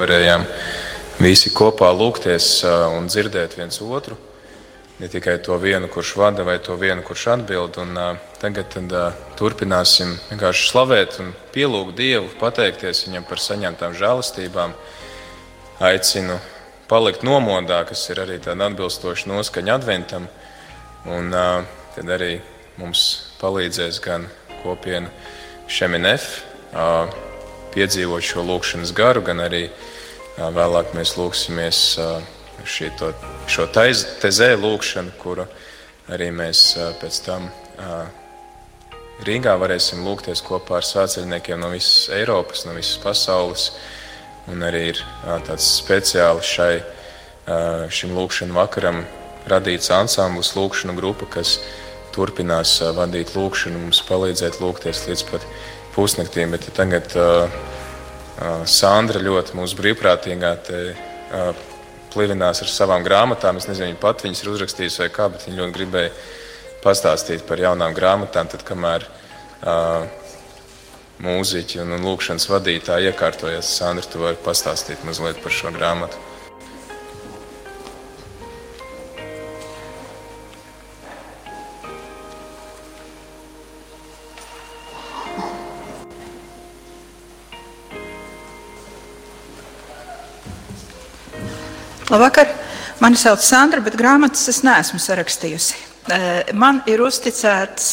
varējām visi kopā lūgties un dzirdēt viens otru. Ne tikai to vienu, kurš vada, vai to vienu, kurš atbild. Un, uh, tagad tad, uh, turpināsim vienkārši slavēt un pielūgt Dievu, pateikties Viņam par saņemtām žēlastībām. Aicinu palikt nomodā, kas ir arī tāda atbilstoša noskaņa adventam. Un uh, tad arī mums palīdzēs gan kopiena Šeminef uh, piedzīvot šo lūkšanas garu, gan arī uh, vēlāk mēs lūksimies. Uh, to, šo tezē lūkšanu, kuru arī mēs pēc tam Rīgā varēsim lūgties kopā ar svētceļniekiem no visas Eiropas, no visas pasaules. Un arī ir tāds speciāli šai, šim lūkšanu vakaram radīts ansamblis, lūkšanu grupa, kas turpinās vadīt lūkšanu, mums palīdzēt lūgties līdz pat pusnaktīm. Bet tagad Sandra ļoti mūsu brīvprātīgā te, plivinās ar savām grāmatām. Es nezinu, viņa pat viņas ir uzrakstījusi vai kā, bet viņa ļoti gribēja pastāstīt par jaunām grāmatām. Tad, kamēr uh, mūziķi un, un lūkšanas vadītāji iekārtojas, Sandra, tu vari pastāstīt mazliet par šo grāmatu. Labvakar! Mani sauc Sandra, bet grāmatas es neesmu sarakstījusi. Man ir uzticēts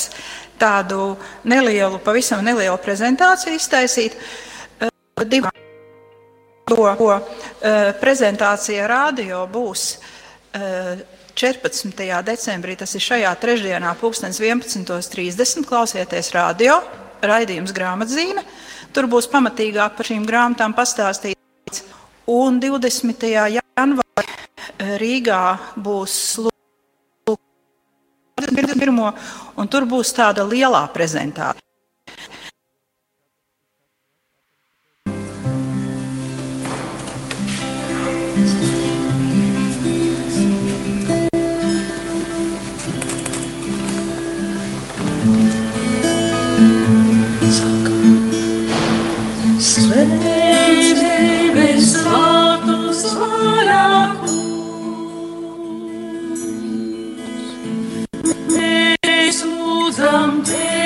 tādu nelielu, pavisam nelielu prezentāciju iztaisīt. Divu to prezentācija radio būs 14. decembrī, tas ir šajā trešdienā, 11.30. Klausieties radio, raidījums grāmatzīme. Tur būs pamatīgāk par šīm grāmatām pastāstīts. Un 20. janvārī Rīgā būs pirmo, un tur būs tāda lielā prezentācija. Lūdzam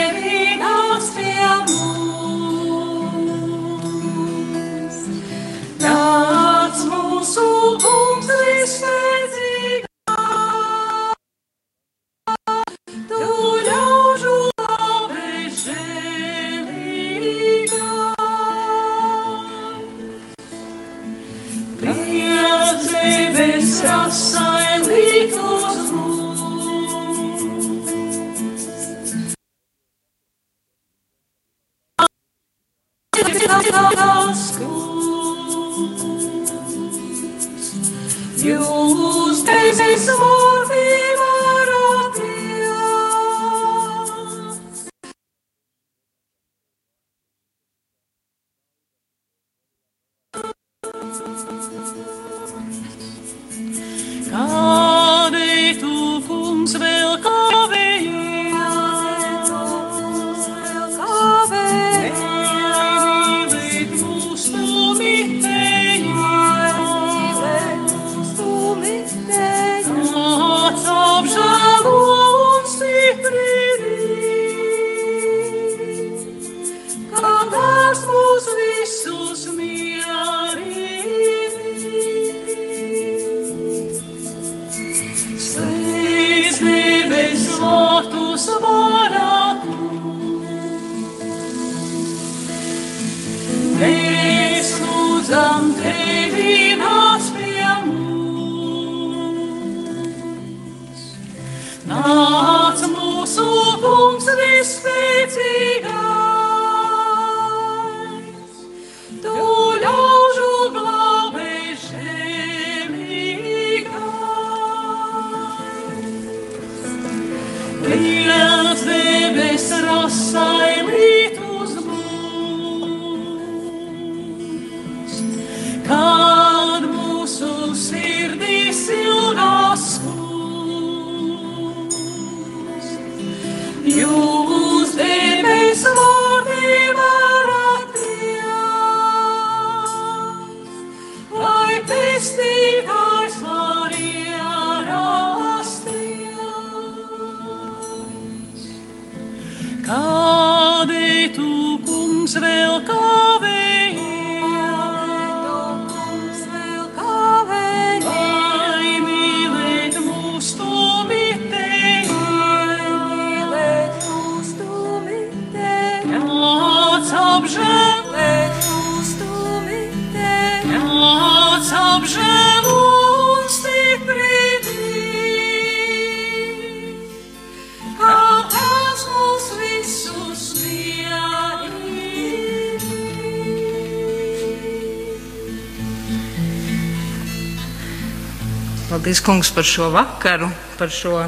Paldies, kungs, par šo vakaru, par šo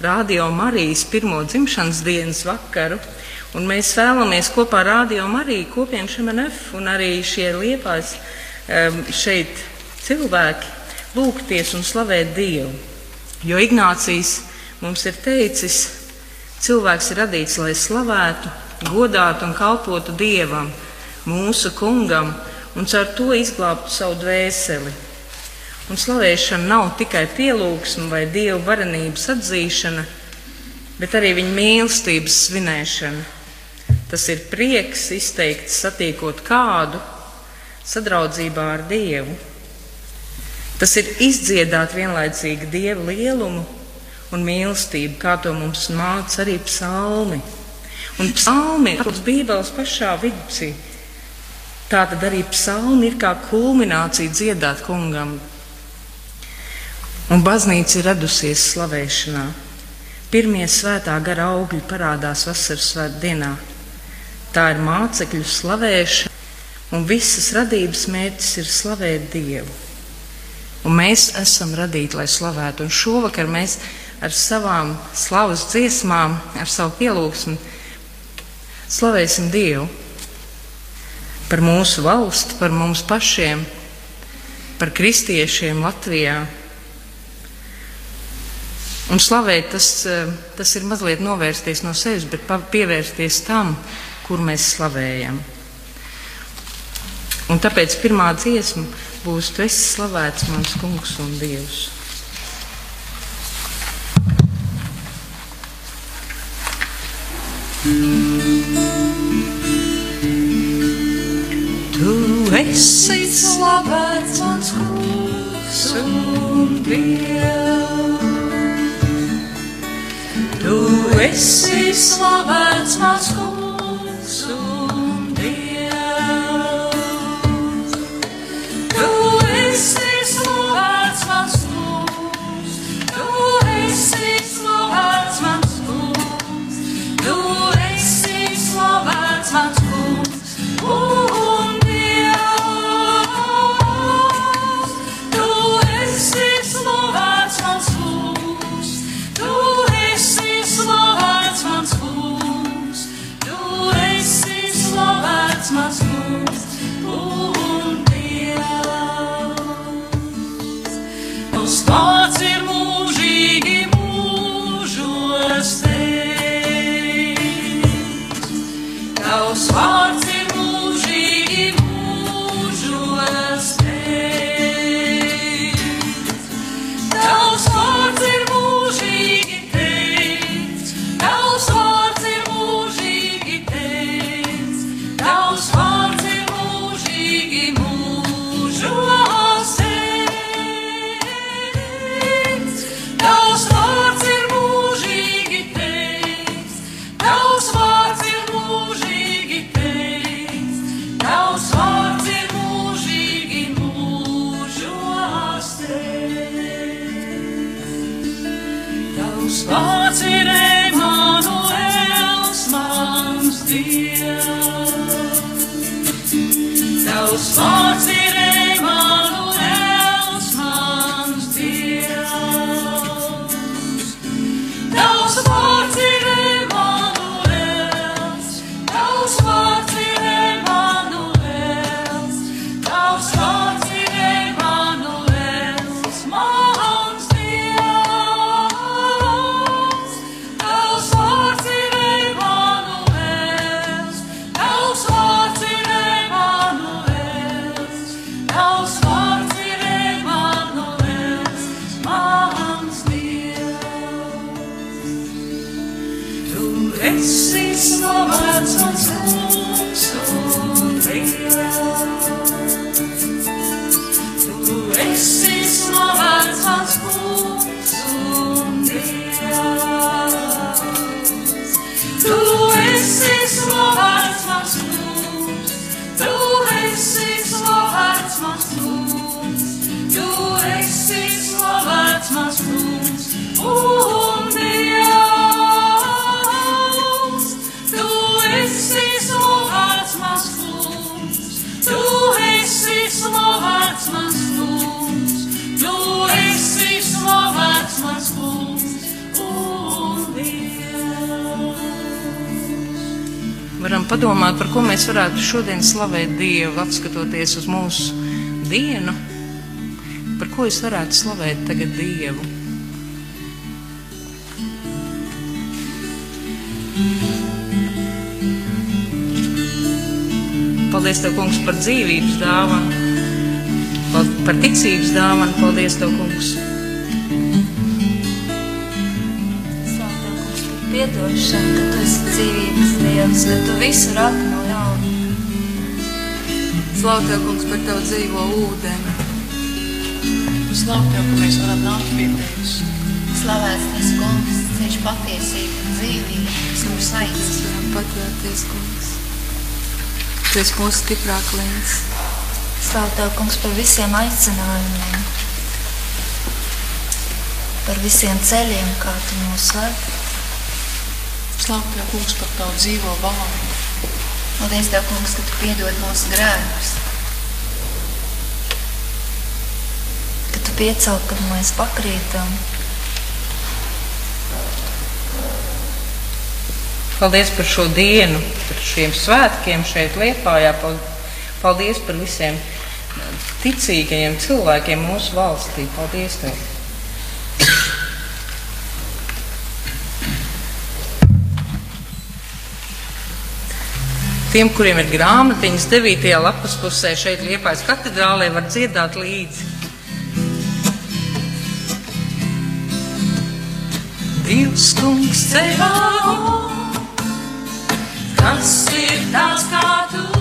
Radio Marijas pirmo dzimšanas dienas vakaru. Un mēs vēlamies kopā ar Radio Mariju, kopienu šemenef un arī šie liepās em, šeit cilvēki lūgties un slavēt Dievu. Jo Ignācijas mums ir teicis, cilvēks ir radīts, lai slavētu, godātu un kalpotu Dievam, mūsu kungam, un caur to izglābtu savu dvēseli. Un slavēšana nav tikai pielūgsme vai dievu varenības atzīšana, bet arī viņa mīlestības svinēšana. Tas ir prieks izteikt, satiekot kādu sadraudzībā ar Dievu. Tas ir izdziedāt vienlaicīgi Dieva lielumu un mīlestību, kā to mums māca arī psalmi. Un psalmi ir Bībeles pašā vidusī. Tā tad arī psalmi ir kā kulminācija dziedāt kungam, Un baznīca ir radusies slavēšanā. Pirmie svētā gara augļi parādās vasaras svētdienā. Tā ir mācekļu slavēšana, un visas radības mērķis ir slavēt Dievu. Un mēs esam radīti, lai slavētu. Un šovakar mēs ar savām slavas dziesmām, ar savu pielūgsmu slavēsim Dievu par mūsu valsti, par mums pašiem, par kristiešiem Latvijā. Un slavēt, tas, eh, tas ir mazliet novērsties no sevis, bet pievērsties tam, kur mēs slavējam. Un tāpēc pirmā dziesma būs: Tu esi slavēts, mans kungs un dievs. Tu esi slavēts, mans kungs un dievs. Tu esi slavēts, mans kungs un dievs. Tu esi slavēts, mans kungs. Tu esi slavēts, mans kungs. Tu esi slavēts, mans kungs. Slavēt Dievu, atskatoties uz mūsu dienu. Par ko es varētu slavēt tagad Dievu? Paldies, Tev, Kungs, par dzīvības dāvanu, par ticības dāvanu. Paldies, Tev, Kungs! Tev, kungs, par piedošanu, ka Tu esi dzīvības Dievs, ka Tu visu rati no jauna. Slavu Tev, kungs, par Tavu dzīvo ūdeni. Slavu Tev, ka mēs varam nākt pie Tevis. Slavēts tas kungs, ceļš patiesība un dzīvība, kas mūs Mēs aicina. varam paturēties, kungs. Tu esi mūsu stiprā klients. Slavu Tev, kungs, par visiem aicinājumiem, par visiem ceļiem, kā Tu mūs ved. Slavu Tev, kungs, par Tavu dzīvo vārdu. Paldies Tev, kungs, ka Tu piedod mūsu grēkus. Ka Tu piecel, kad mēs pakrītam. Paldies par šo dienu, par šiem svētkiem šeit, Lietpājā. Pal- Paldies par visiem ticīgajiem cilvēkiem mūsu valstī. Paldies! Tev. Tiem, kuriem ir grāmatiņas, 9. lapas pusē šeit Liepājas katedrālē, var dziedāt līdzi. Dievs, kungs, tevā, kas ir tāds kā tu,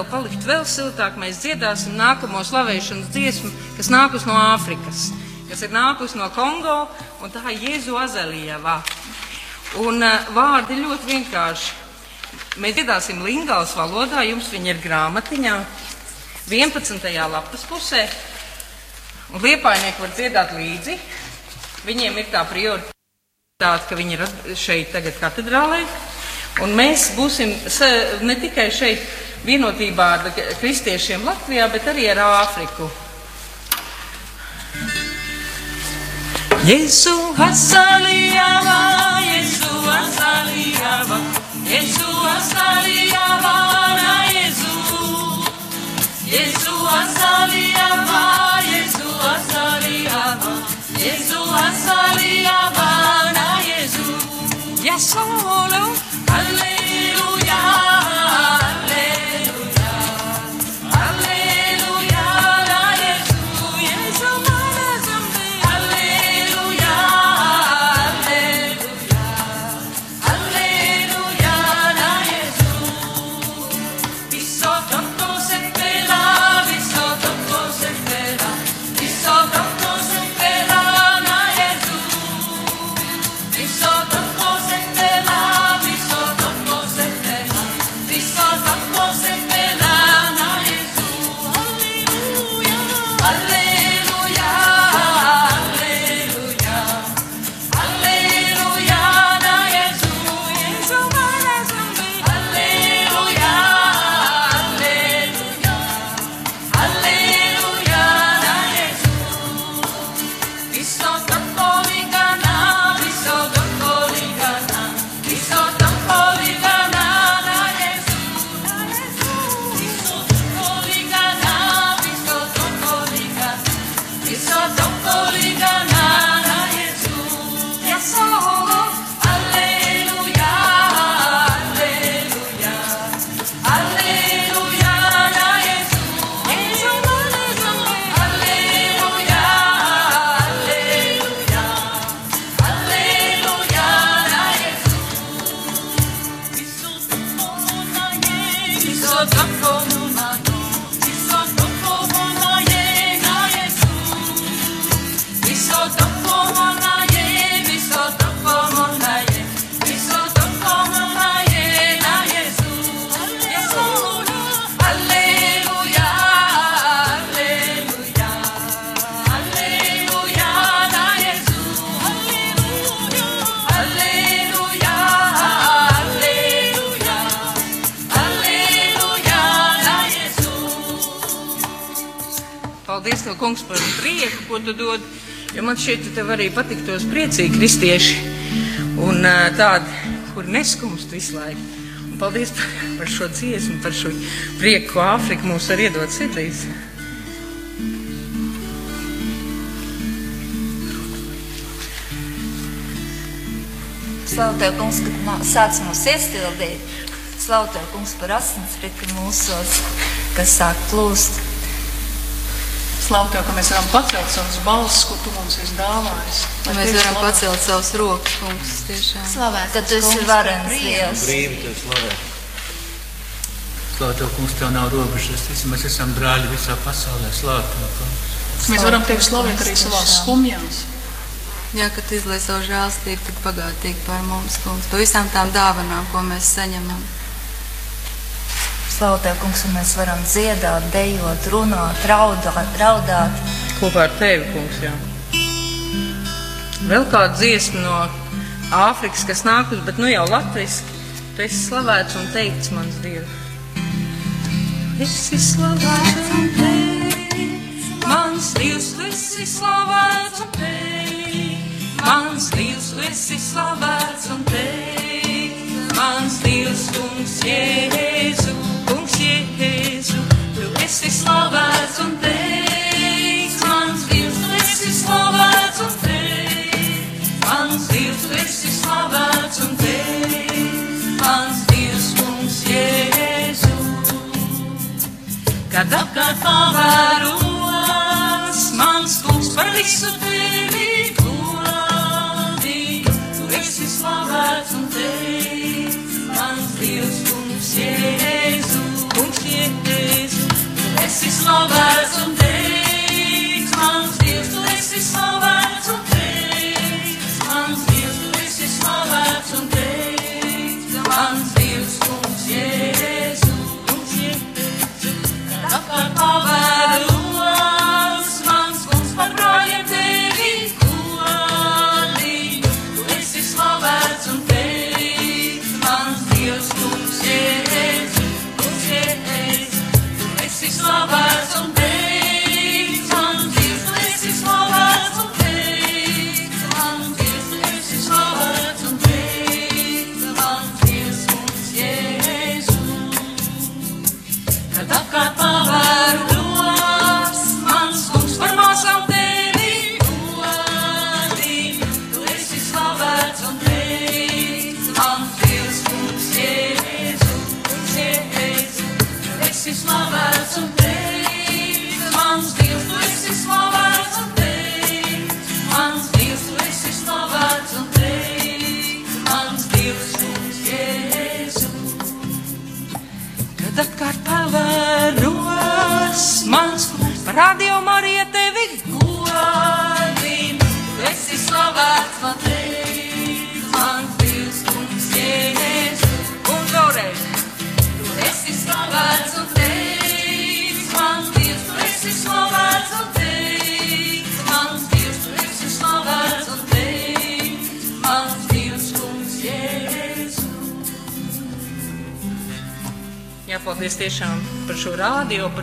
vēl paliktu vēl siltāk, mēs dziedāsim nākamo slavēšanas dziesmu, kas nākus no Āfrikas, kas ir nākus no Kongo, un tā ir Jēzu Azelijavā. Un uh, vārdi ļoti vienkārši. Mēs dziedāsim lingāls valodā, jums viņi ir grāmatiņā, 11. lapas pusē. Un liepainieki var dziedāt līdzi. Viņiem ir tā prioritāte, ka viņi ir šeit tagad katedrālē. Un mēs būsim ne tikai šeit vienotībā ar kristiešiem Latvijā, bet arī ar Āfriku. Yesu asaliyaba, Yesu asaliyaba, Yesu asaliyaba na Yesu. Yesu asaliyaba, Yesu asaliyaba, Yesu asaliyaba na Yesu. Yes, Lord. Hallelujah, tev arī patiktos priecīgi kristieši un tādi, kuri neskumst visu laiku. Un paldies par, par šo dziesmu, par šo prieku, ko Āfrika mums var iedot sirdīs. Slavu Tev, kungs, ka nā- sāc mūs iestildīt. Slavu Tev, kungs, par asinsriti mūsos, kas sāk plūst. Slavu Tev, ka mēs varam pacelt savus balsis, ko Tu mums esi dāvājis. Lai mēs varam pacelt savus rokas, kungs, tiešām. Slavēts, ka Tu esi varens Dievs. Brīvi tev slavē. Slavu tev, kungs, tev nav robežas. Visi mēs esam brāļi visā pasaulē. Slavu tev, kungs. Mēs varam Tevi slavēt arī savās skumjās. Jā, kad izlaiž savu žēlstību tik bagātīgi par mums, kungs, par visām tām dāvanām, ko mēs saņemam. Slavu Tev, kungs, un mēs varam dziedāt, dejot, runāt, raudāt, raudāt. Kopā ar tevi, kungs, jā. Vēl kāda dziesma no Āfrikas, kas nākus, bet nu jau latviski. Tu esi slavēts un teikts, mans Dievs. Esi slavēts un teikts, Mans Dievs, tu esi slavēts un teikt. Mans Dievs, tu esi slavēts un teikt. Mans Dievs, kungs, Jēzu, kungs, Jēzu, tu esi slavēts un teikt. Mans Dievs, tu esi slavēts un teikt. Mans Dievs, tu esi slavēts un teikt. Mans Dievs, kungs, Jēzu. Kad apkārt pavēros, mans kungs par visu tevi godī. Tu esi slavēts un teikts,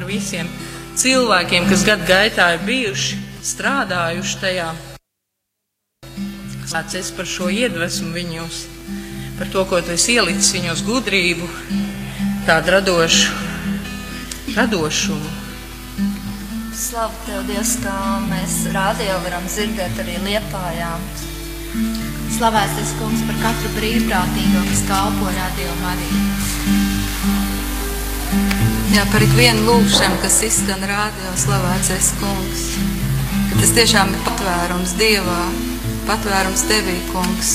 visiem cilvēkiem, kas gadu gaitā ir bijuši, strādājuši tajā. Sācies par šo iedvesmu viņos, par to, ko tu esi ielicis viņos gudrību, tādu radošu, radošumu. Slavu Tev, Dievs, kā mēs rādio varam dzirdēt arī liepājām. Slavēts tas kungs par katru brīvprātīgo, kas kalpo radio Mariju. Jā, par ikvienu lūgšanu, kas izskan rādio, slavēts es kungs. Ka tas tiešām ir patvērums Dievā, patvērums Tevī, kungs,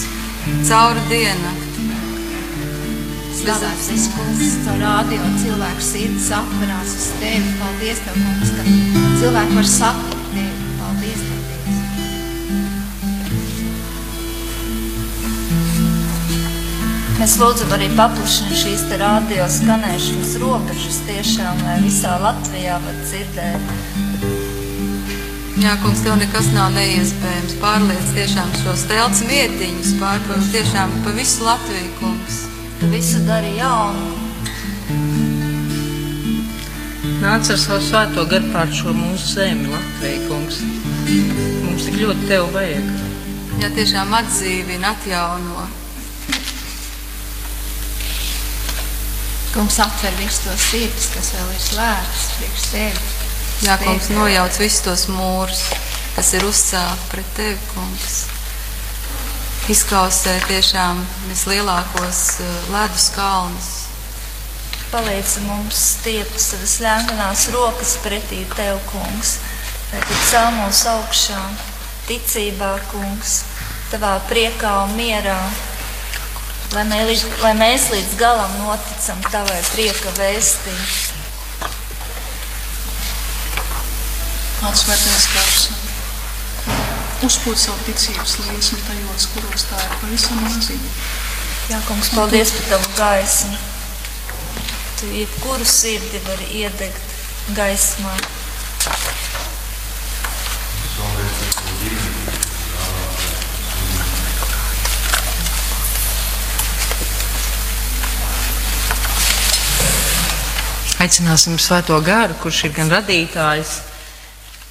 cauri diennakti. Slavēts tas kungs, caur radio cilvēku sirds atverās uz Tevi. Paldies Tev, kungs, ka cilvēki var satikt Mēs lūdzam arī paplašināt šīs te radio skanēšanas robežas tiešām, lai visā Latvijā var dzirdēt. Jā, kungs, tev nekas nav neiespējams. Pārliec tiešām šos telts vietiņus, pārpauž tiešām pa visu Latviju, kungs. Tu visu dari jaunu. Nāc ar savu svēto garu pār šo mūsu zemi, Latviju, kungs. Mums tik ļoti tev vajag. Jā, tiešām atdzīvina, atjauno. Kungs atver visus tos sirdis, kas vēl ir slēgts priekš Tevi. Jā, kungs, nojauc visus tos mūrus, kas ir uzcelti pret tevi, kungs. Izkausē tiešām vislielākos eh, ledus kalnus. Palīdz mums stiept savas ļaunās rokas pretī Tev, kungs. Lai Tu cel mūs augšā, ticībā, kungs, Tavā priekā un mierā. Lai mēs, lai mēs līdz galam noticam Tavai prieka vēstī. Nāc svētais gars. Uzpūt savu ticības liesmu tajos, kuros tā ir pavisam maziņa. Jā, kungs, paldies par Tavu gaismu. Tu jebkuru sirdi vari iedegt gaismā. Aicināsim svēto garu, kurš ir gan radītājs,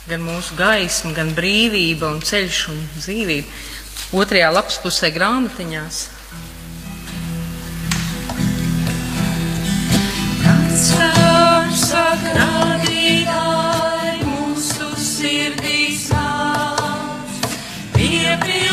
gan mūsu gaisma, gan brīvība un ceļš un dzīvība. Otrajā lapas pusē grāmatiņās. Caur sakrādītāji mūsu sirdīs nāc, piepildīja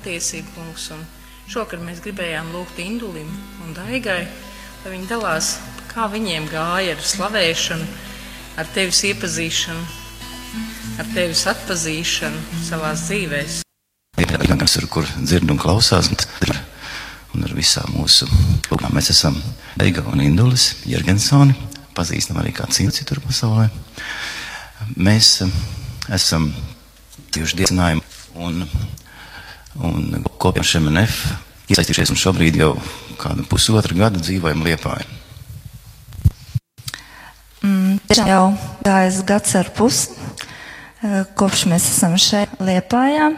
patiesība, kungs. Un šokar mēs gribējām lūgt Indulim un Daigai, lai viņi dalās, kā viņiem gāja ar slavēšanu, ar tevis iepazīšanu, ar tevis atpazīšanu savās dzīvēs. Gan ir, kur dzird un klausās, un, ar visām mūsu lūgām mēs esam Eiga un Indulis Jergensoni, pazīstam arī kā citu citur pasaulē. Mēs eh, esam tieši diecinājumu un, kopiem ar MNF iesaistījušies un šobrīd jau kādu pusotru gadu dzīvojam Liepājā. Mm, tiešām jau gājis gads ar pusi, eh, kopš mēs esam šeit Liepājā.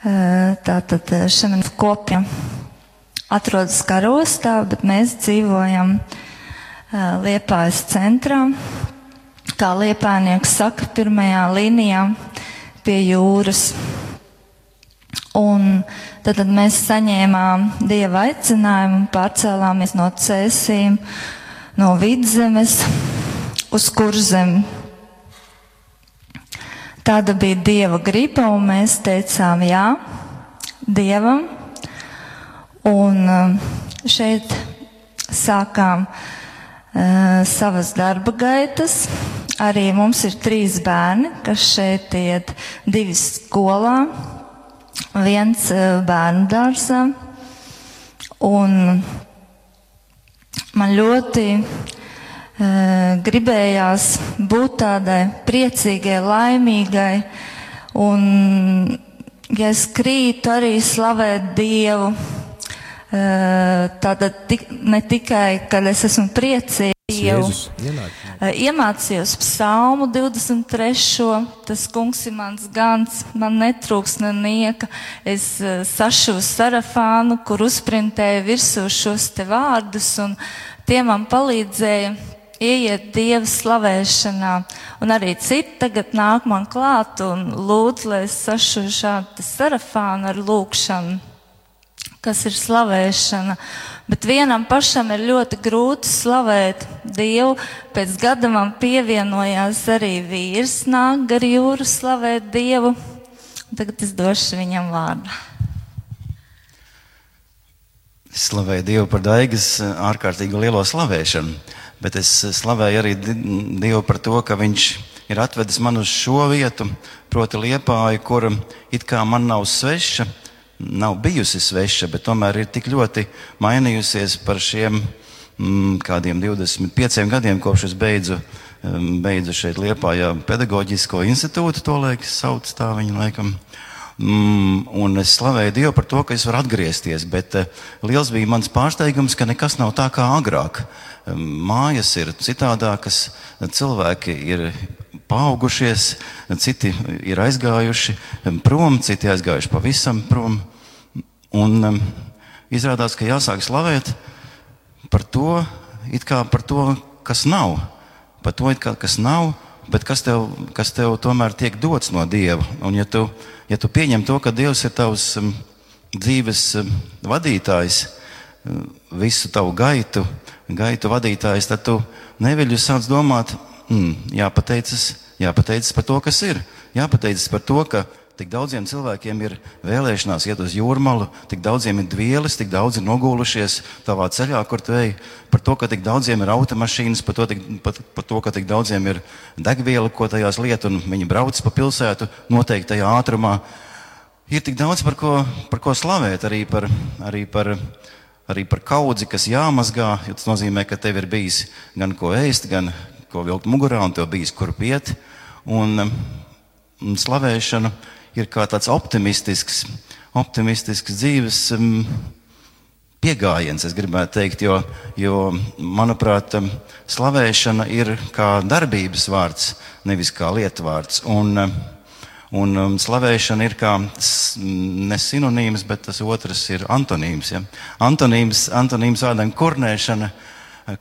Eh, Tātad šim kopiem atrodas karostā, bet mēs dzīvojam eh, Liepājas centrā. Kā liepājnieks saka, pirmajā līnijā pie jūras. Un tad, tad mēs saņēmām dieva aicinājumu pārcēlāmies no cēsīm, no vidzemes uz kurzem. Tāda bija dieva griba, un mēs teicām jā dievam. Un um, šeit sākām uh, savas darba gaitas. Arī mums ir trīs bērni, kas šeit iet divi skolā, viens uh, bērnu dārzā. Un man ļoti uh, gribējās būt tādai priecīgai, laimīgai. Un, ja es krītu, arī slavēt Dievu. Tātad tik, ne tikai, kad es esmu priecīga, Dievu. Iemācījos psalmu 23. Tas kungs ir mans gans, man netrūks nenieka. Es sašuvu sarafānu, kur uzprintēju virsū šos te vārdus, un tie man palīdzēja ieiet Dieva slavēšanā. Un arī citi tagad nāk man klāt un lūdz, lai es sašuvu šādu sarafānu ar lūkšanu kas ir slavēšana. Bet vienam pašam ir ļoti grūti slavēt Dievu. Pēc gada man pievienojās arī vīrs, nāk gar jūru slavēt Dievu. Tagad es došu viņam vārdu. Slavēju Dievu par Daigas ārkārtīgi lielo slavēšanu, bet es slavēju arī Di- Dievu par to, ka Viņš ir atvedis man uz šo vietu, proti Liepāju, kur it kā man nav sveša, nav bijusi sveša, bet tomēr ir tik ļoti mainījusies par šiem mm, kādiem 25 gadiem, kopš es beidzu, mm, beidzu šeit Liepājā pedagoģisko institūtu, to laikam sauc tā viņu laikam. Mm, un es slavēju Dievu par to, ka es varu atgriezties, bet uh, liels bija mans pārsteigums, ka nekas nav tā kā agrāk. Um, mājas ir citādākas, cilvēki ir paaugušies, citi ir aizgājuši prom, citi aizgājuši pavisam prom. Un um, izrādās, ka jāsāk slavēt par to, kā par to, kas nav, par to, kā kas nav, bet kas tev, kas tev tomēr tiek dots no Dieva. Un ja tu, ja tu pieņem to, ka Dievs ir tavs um, dzīves um, vadītājs, um, visu tavu gaitu, gaitu vadītājs, tad tu neviļus sāc domāt, mm, jāpateicas, jāpateicas par to, kas ir. Jāpateicas par to, ka tik daudziem cilvēkiem ir vēlēšanās iet uz jūrmalu, tik daudziem ir dvielis, tik daudz ir nogulušies tavā ceļā, kur tu ej, par to, ka tik daudziem ir automašīnas, par to, tik, par, par to ka tik daudziem ir degviela, ko tajās liet, un viņi brauc pa pilsētu noteiktajā ātrumā. Ir tik daudz par ko, par ko slavēt, arī par, arī par arī par kaudzi, kas jāmazgā. Tas nozīmē, ka tev ir bijis gan ko ēst, gan ko vilkt mugurā, un tev bijis kur piet. Un, un slavēšana ir kā tāds optimistisks, optimistisks dzīves um, pieejams, es gribētu teikt, jo, jo manuprāt, um, slavēšana ir kā darbības vārds, nevis kā lietvārds. Un, um, Un um, slavēšana ir kā s- ne sinonīms, bet tas otrs ir antonīms. Ja? Antonīms, antonīms vārdam kurnēšana,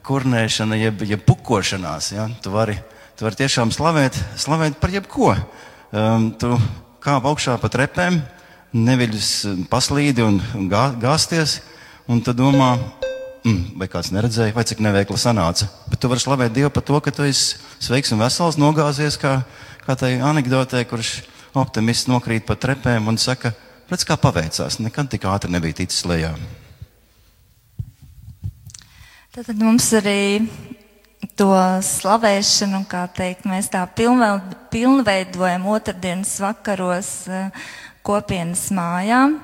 kurnēšana jeb, jeb pukošanās. Ja? Tu, vari, tu vari tiešām slavēt, slavēt par jebko. Um, tu kāp augšā pa trepēm, neviļus paslīdi un, gā, gāzties, un tu domā, mm, vai kāds neredzēja, vai cik neveikli sanāca. Bet tu vari slavēt Dievu par to, ka tu esi sveiks un vesels, nogāzies kā, kā tai anekdotē, kurš optimists nokrīt pa trepēm un saka, redz, kā paveicās, nekad tik ātri nebija ticis lejā. Tad mums arī to slavēšanu, kā teikt, mēs tā pilnveid, pilnveidojam otrdienas vakaros eh, kopienas mājām.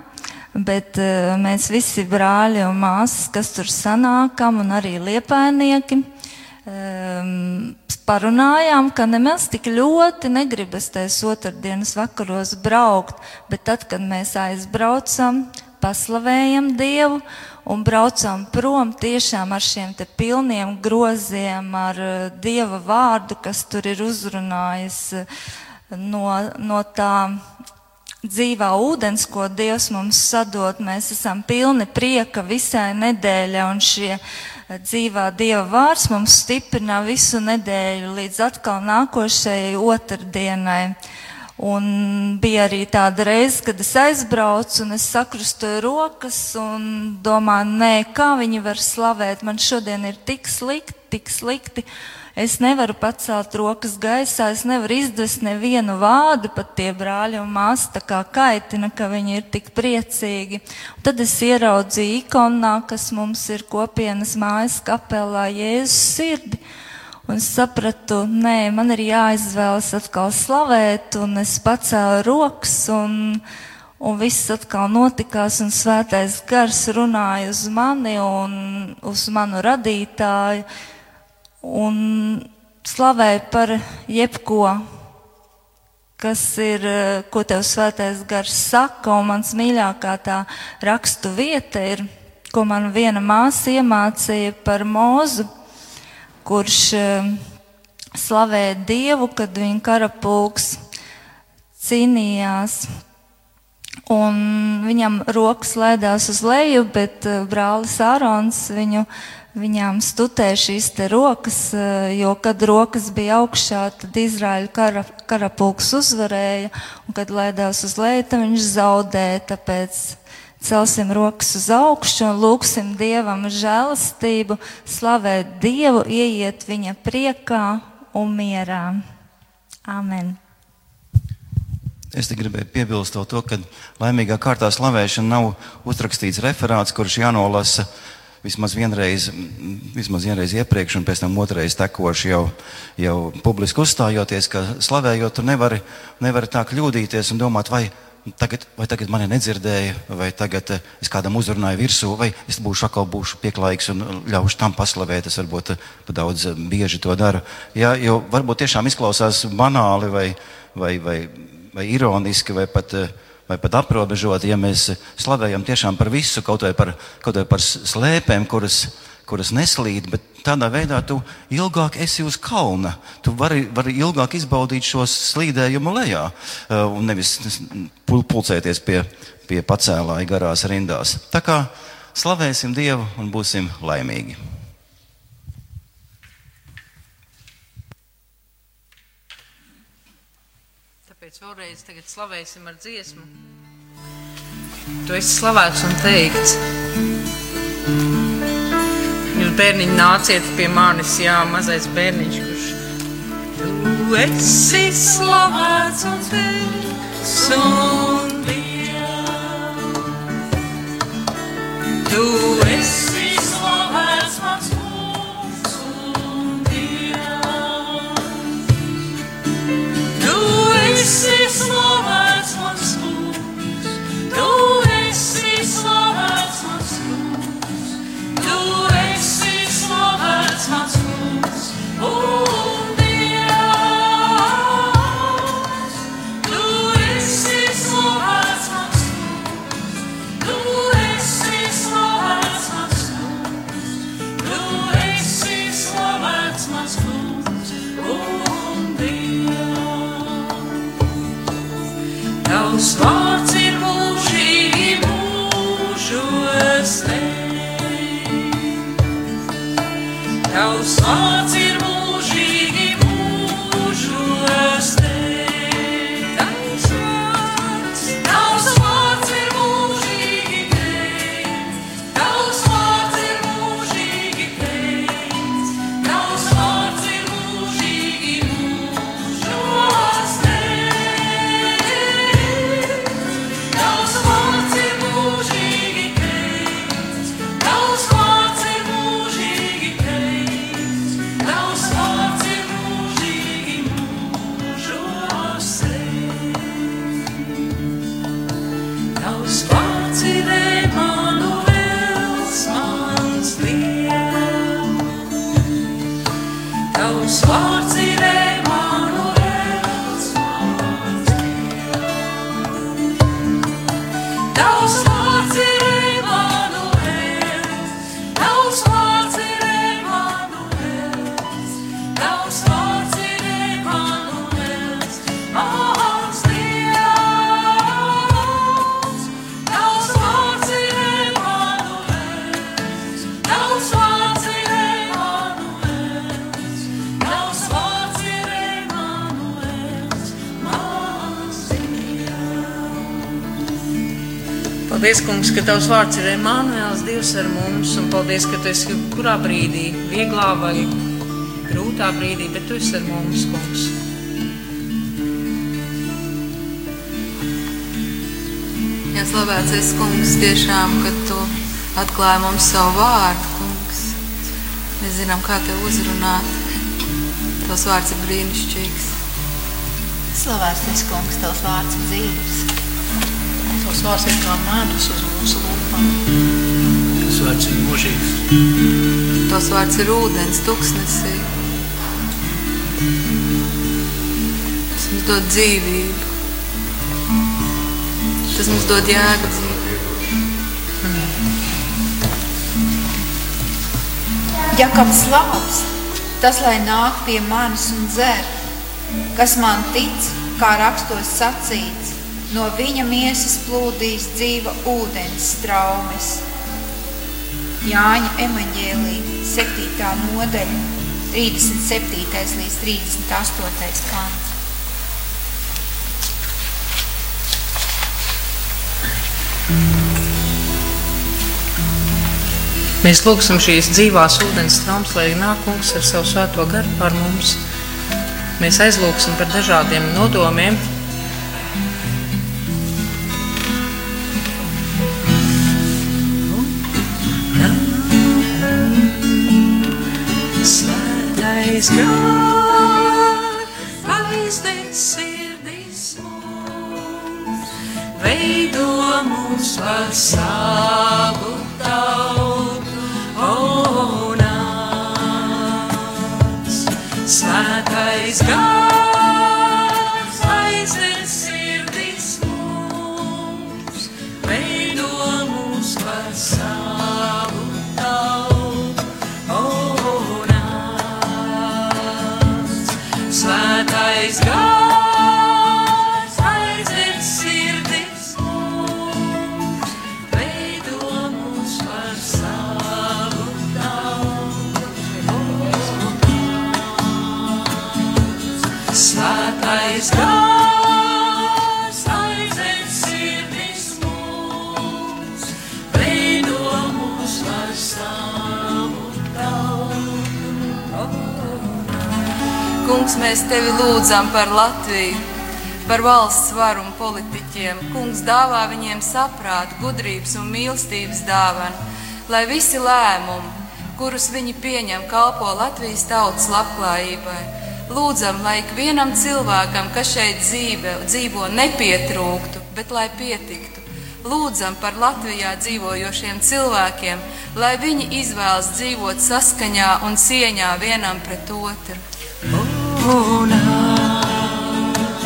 Bet uh, mēs visi brāļi un māsas, kas tur sanākam, un arī liepainieki, um, parunājām, ka nemaz tik ļoti negribas tais otrdienas vakaros braukt, bet tad, kad mēs aizbraucam, paslavējam Dievu un braucam prom tiešām ar šiem te pilniem groziem, ar uh, Dieva vārdu, kas tur ir uzrunājis uh, no, no tā dzīvā ūdens, ko Dievs mums sadod, mēs esam pilni prieka visai nedēļai, un šie eh, dzīvā Dieva vārds mums stiprina visu nedēļu līdz atkal nākošajai otrdienai. Un bija arī tāda reize, kad es aizbraucu un es sakrustoju rokas un domāju, nē, kā viņi var slavēt, man šodien ir tik slikti, tik slikti. Es nevaru pacelt rokas gaisā, es nevaru izdvest nevienu vārdu, pat tie brāļi un māsas tā kā kaitina, ka viņi ir tik priecīgi. Un tad es ieraudzīju ikonā, kas mums ir kopienas mājas kapelā, Jēzus sirdi. Un sapratu, nē, man ir jāizvēlas atkal slavēt, un es pacēlu rokas, un, un viss atkal notikās, un svētais gars runāja uz mani un uz manu radītāju un slavēju par jebko, kas ir, ko tev svētais gars saka, un mans mīļākā tā rakstu vieta ir, ko man viena māsa iemācīja par mūzu, kurš eh, slavēja Dievu, kad viņa karapulks cīnījās. Un viņam rokas lēdās uz leju, bet eh, brālis Ārons viņu viņām stutē šīs rokas, eh, jo kad rokas bija augšā, tad Izraēļa kara, karapulks uzvarēja, un kad lēdās uz leju, tad viņš zaudēja, tāpēc celsim rokas uz augšu un lūksim Dievam žēlastību, slavēt Dievu, ieiet viņa priekā un mierā. Amen. Es te gribēju piebilst to, ka laimīgā kārtā slavēšana nav uzrakstīts referāts, kurš jānolasa vismaz vienreiz, vismaz vienreiz iepriekš, un pēc tam otrreiz tekoši jau, jau publiski uzstājoties, ka slavējot, tu nevari, nevari tā kļūdīties un domāt, vai tagad, vai tagad mani nedzirdēja, vai tagad eh, es kādam uzrunāju virsū, vai es būšu atkal būšu pieklājīgs un ļaušu tam paslavēt. Es varbūt eh, pa daudz eh, bieži to daru. Jā, jo varbūt tiešām izklausās banāli vai, vai, vai, vai ironiski vai pat. Uh, vai pat aprobežoti, ja mēs slavējam tiešām par visu, kaut vai par, kaut vai par slēpēm, kuras, kuras neslīd, bet tādā veidā tu ilgāk esi uz kalna. Tu vari, vari ilgāk izbaudīt šo slīdējumu lejā uh, un nevis pulcēties pie, pie pacēlāja garās rindās. Tā kā slavēsim Dievu un būsim laimīgi. Tāpēc vēlreiz slavēsim ar dziesmu. Tu esi slavēts un teikts. Jūs bērniņi nāciet pie manis, jā, mazais bērniņš, kurš Tu esi slavēts un teikts un Dievs. Tu esi slavēts mans kungs un Dievs. Tu esi Tavs vārds Paldies, kungs, ka tavs vārds ir Emanuēls, Dievs ar mums, un paldies, ka tu esi kurā brīdī, vieglā vai grūtā brīdī, bet tu esi ar mums, kungs. Jā, slavēts es, kungs, tiešām, ka tu atklāji mums savu vārdu, kungs. Mēs zinām, kā te uzrunāt. Tavs vārds ir brīnišķīgs. Slavēts tas kungs, tavs vārds ir dzīves. Tavs vārds ir kā medus uz mūsu lūpām. Tas vārds ir mūžīgs. Tavs vārds ir ūdens, tuksnesī. Tas mums dod dzīvību. Tas mums dod jēgu dzīvību. Ja kāds labs, tas lai nāk pie manis un dzer, kas man tic, kā rakstos sacīts, no viņa miesas plūdīs dzīva ūdens straumes. Jāņa evaņģēlī 7. nodaļa, 37. līdz 38. pants. Mēs lūgsim šīs dzīvās ūdens traumas, lai nāk kungs ar savu svēto garu pār mums. Mēs aizlūgsim par dažādiem nodomiem. Svētais gars, aizdedz sirdis mums, veido mūs par savu tautu un nāc. Svētais gars, Kungs, mēs tevi lūdzam par Latviju, par valsts varu un politiķiem. Kungs dāvā viņiem saprātu, gudrības un mīlestības dāvanu, lai visi lēmumi, kurus viņi pieņem, kalpo Latvijas tautas labklājībai. Lūdzam, lai ikvienam cilvēkam, kas šeit dzīve, dzīvo, nepietrūktu, bet lai pietiktu. Lūdzam par Latvijā dzīvojošiem cilvēkiem, lai viņi izvēlas dzīvot saskaņā un cieņā vienam pret otru. Un nāc.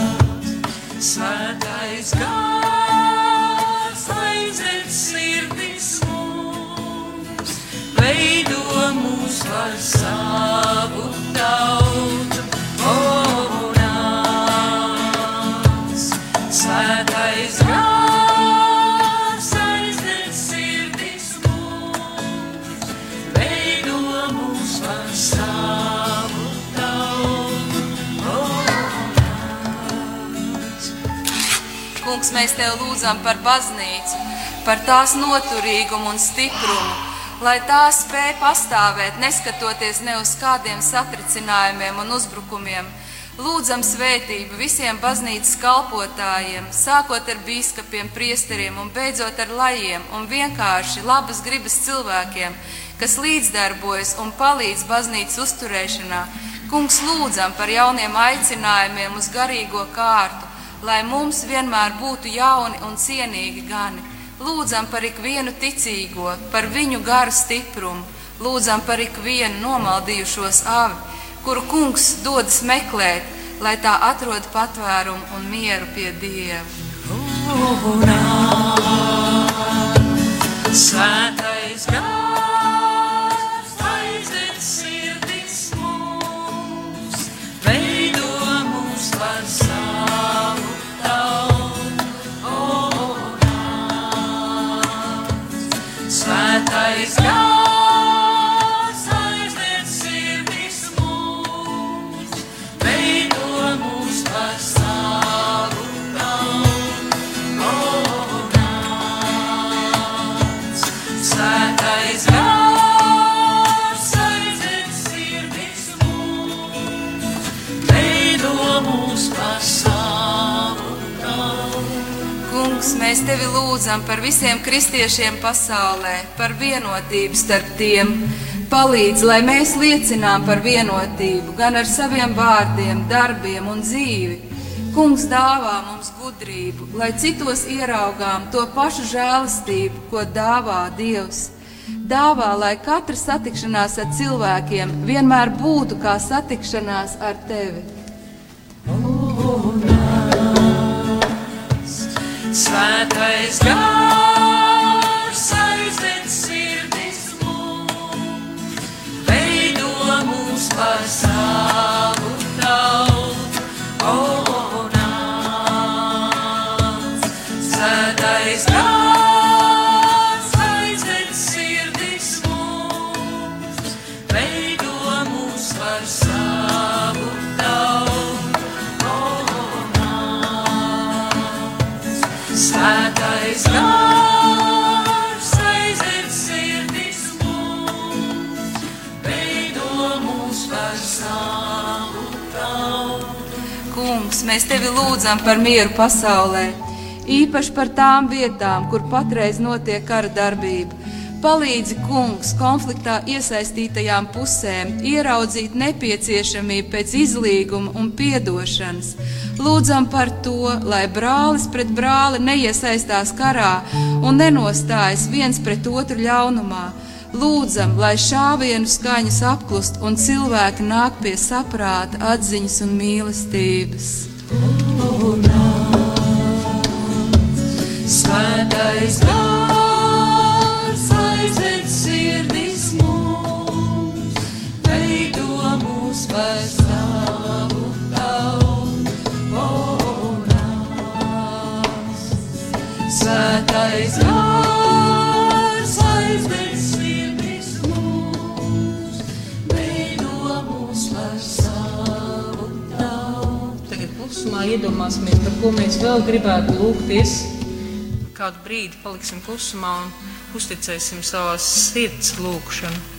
Svētais gars aiziet sirdis mums, veido mūs par savu tautu. Mēs tev lūdzam par baznīcu, par tās noturīgumu un stiprumu, lai tā spēj pastāvēt, neskatoties ne uz kādiem satricinājumiem un uzbrukumiem. Lūdzam svētību visiem baznīcas kalpotājiem, sākot ar biskupiem, priesteriem un beidzot ar lajiem un vienkārši labas gribas cilvēkiem, kas līdzdarbojas un palīdz baznīcas uzturēšanā. Kungs, lūdzam par jauniem aicinājumiem uz garīgo kārtu, lai mums vienmēr būtu jauni un cienīgi gani. Lūdzam par ikvienu ticīgo, par viņu garu stiprumu, lūdzam par ikvienu nomaldījušos avi. kuru kungs dodas meklēt, lai tā atrod patvērumu un mieru pie Dieva. Svētais gars lūdzam par visiem kristiešiem pasaulē, par vienotību starp tiem. Palīdz, lai mēs liecinām par vienotību gan ar saviem vārdiem, darbiem un dzīvi. Kungs dāvā mums gudrību, lai citos ieraugām to pašu žēlastību, ko dāvā Dievs. Dāvā, lai katra satikšanās ar cilvēkiem vienmēr būtu kā satikšanās ar tevi. Svētais gars mēs tevi lūdzam par mieru pasaulē, īpaši par tām vietām, kur patreiz notiek kara darbība. Palīdzi, kungs, konfliktā iesaistītajām pusēm ieraudzīt nepieciešamību pēc izlīguma un piedošanas. Lūdzam par to, lai brālis pret brāli neiesaistās karā un nenostājas viens pret otru ļaunumā. Lūdzam, lai šāvienu skaņas apklust un cilvēki nāk pie saprāta, atziņas un mīlestības. Svētais gars aizved sirdis mūs, veido mūs par savu tautu. Svētais gars Klusumā iedomāsimies, par ko mēs vēl gribētu lūgties. Kādu brīdi paliksim klusumā un uzticēsim savās sirds lūgšanu.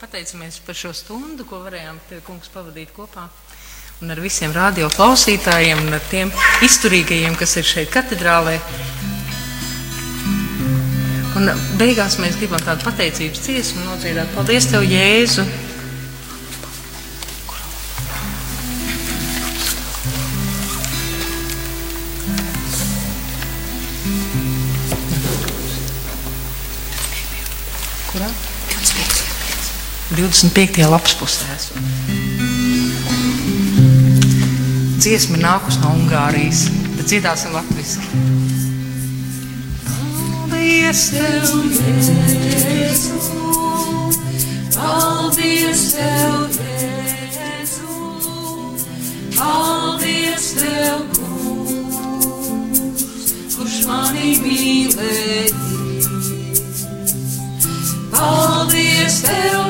pateicamies par šo stundu, ko varējām kungs pavadīt kopā. Un ar visiem radio klausītājiem un ar tiem izturīgajiem, kas ir šeit katedrālē. Un beigās mēs gribam tādu pateicības dziesmu nodziedāt. Paldies Tev, Jēzu! 25. lapas pusē. Dziesma ir nākusi no Ungārijas, tad dziedāsim latviešu. Paldies, tev, Jēzu! Paldies, tev, Jēzu! Paldies, tev, kungs, kurš mani mīlēji! Paldies, tev,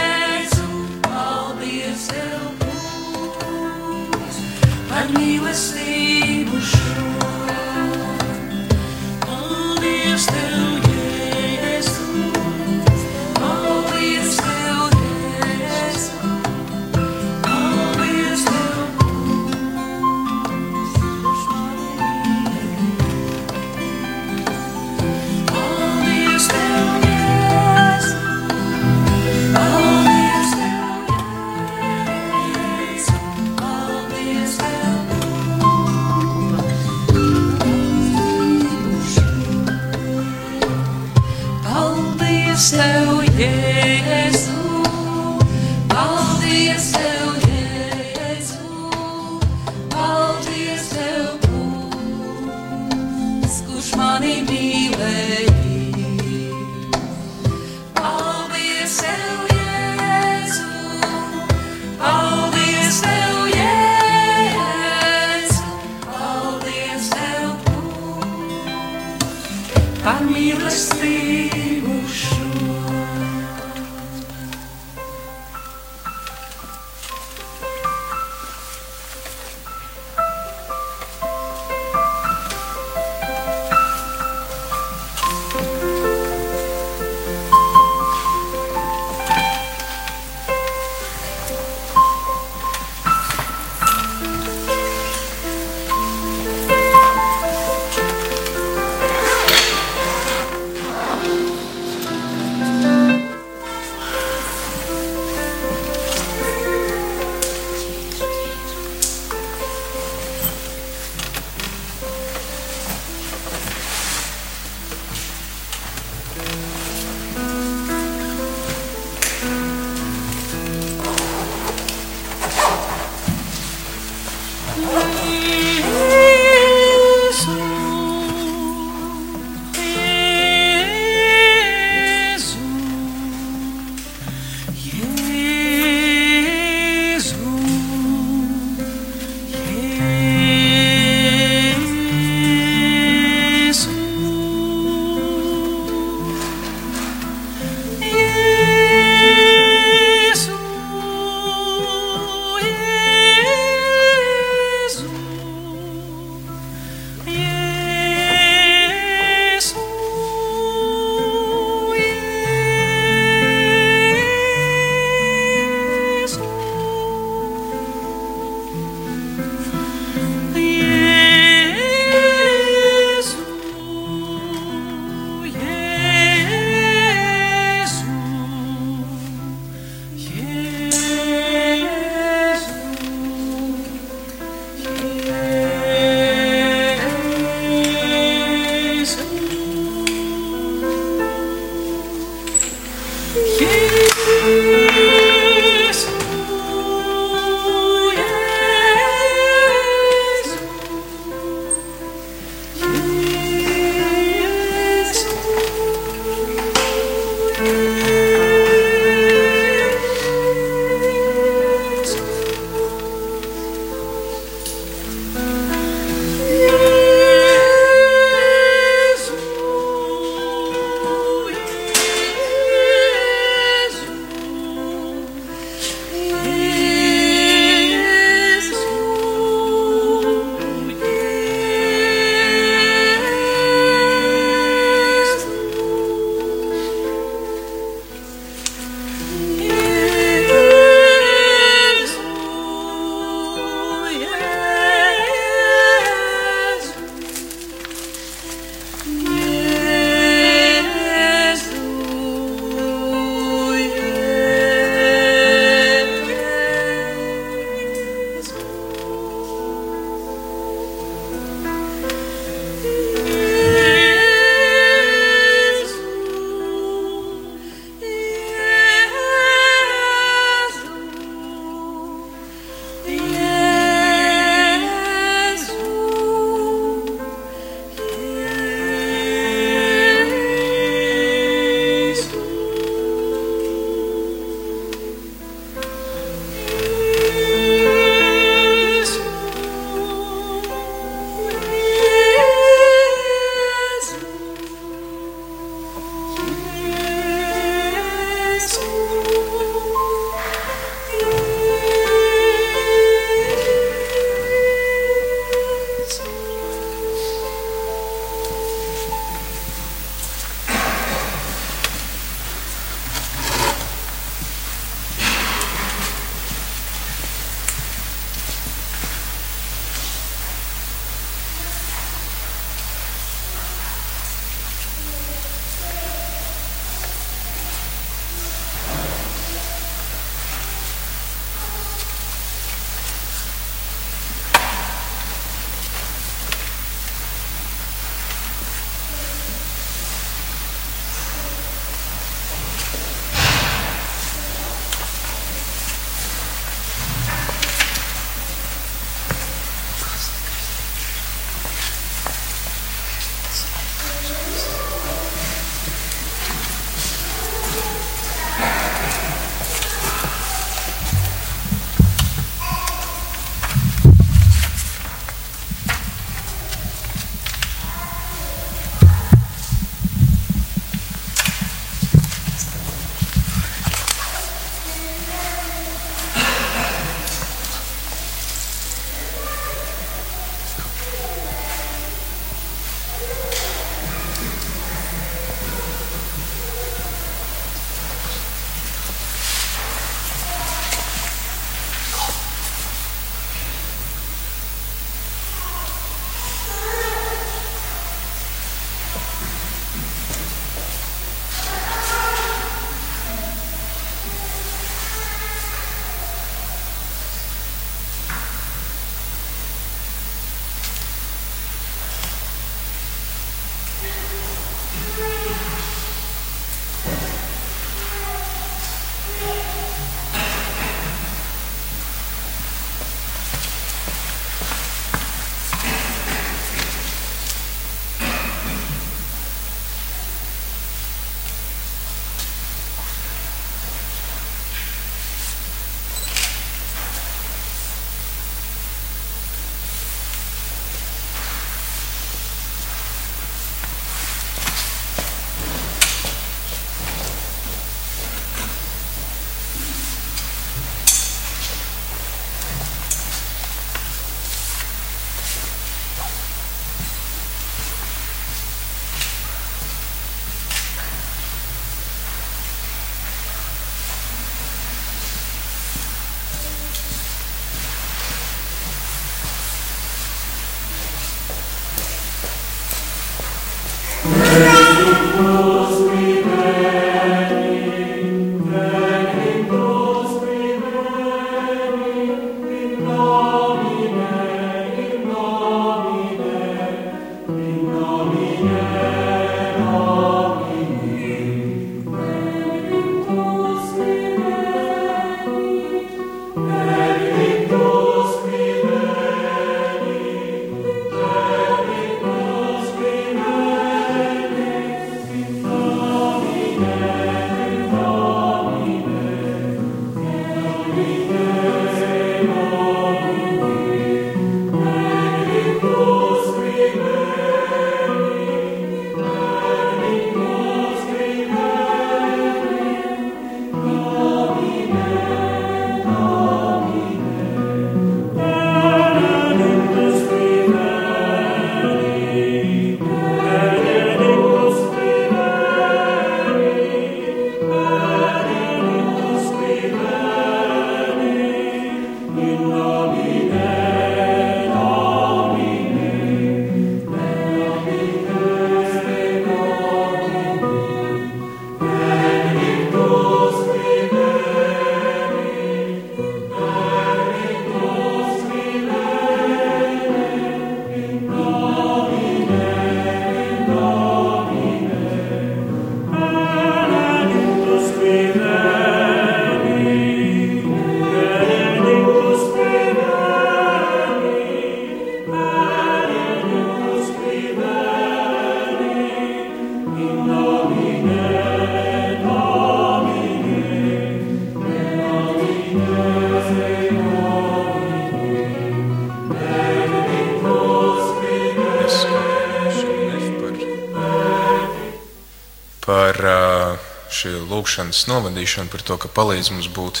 šī lūkšanas novadīšanu, par to, ka palīdz mums būt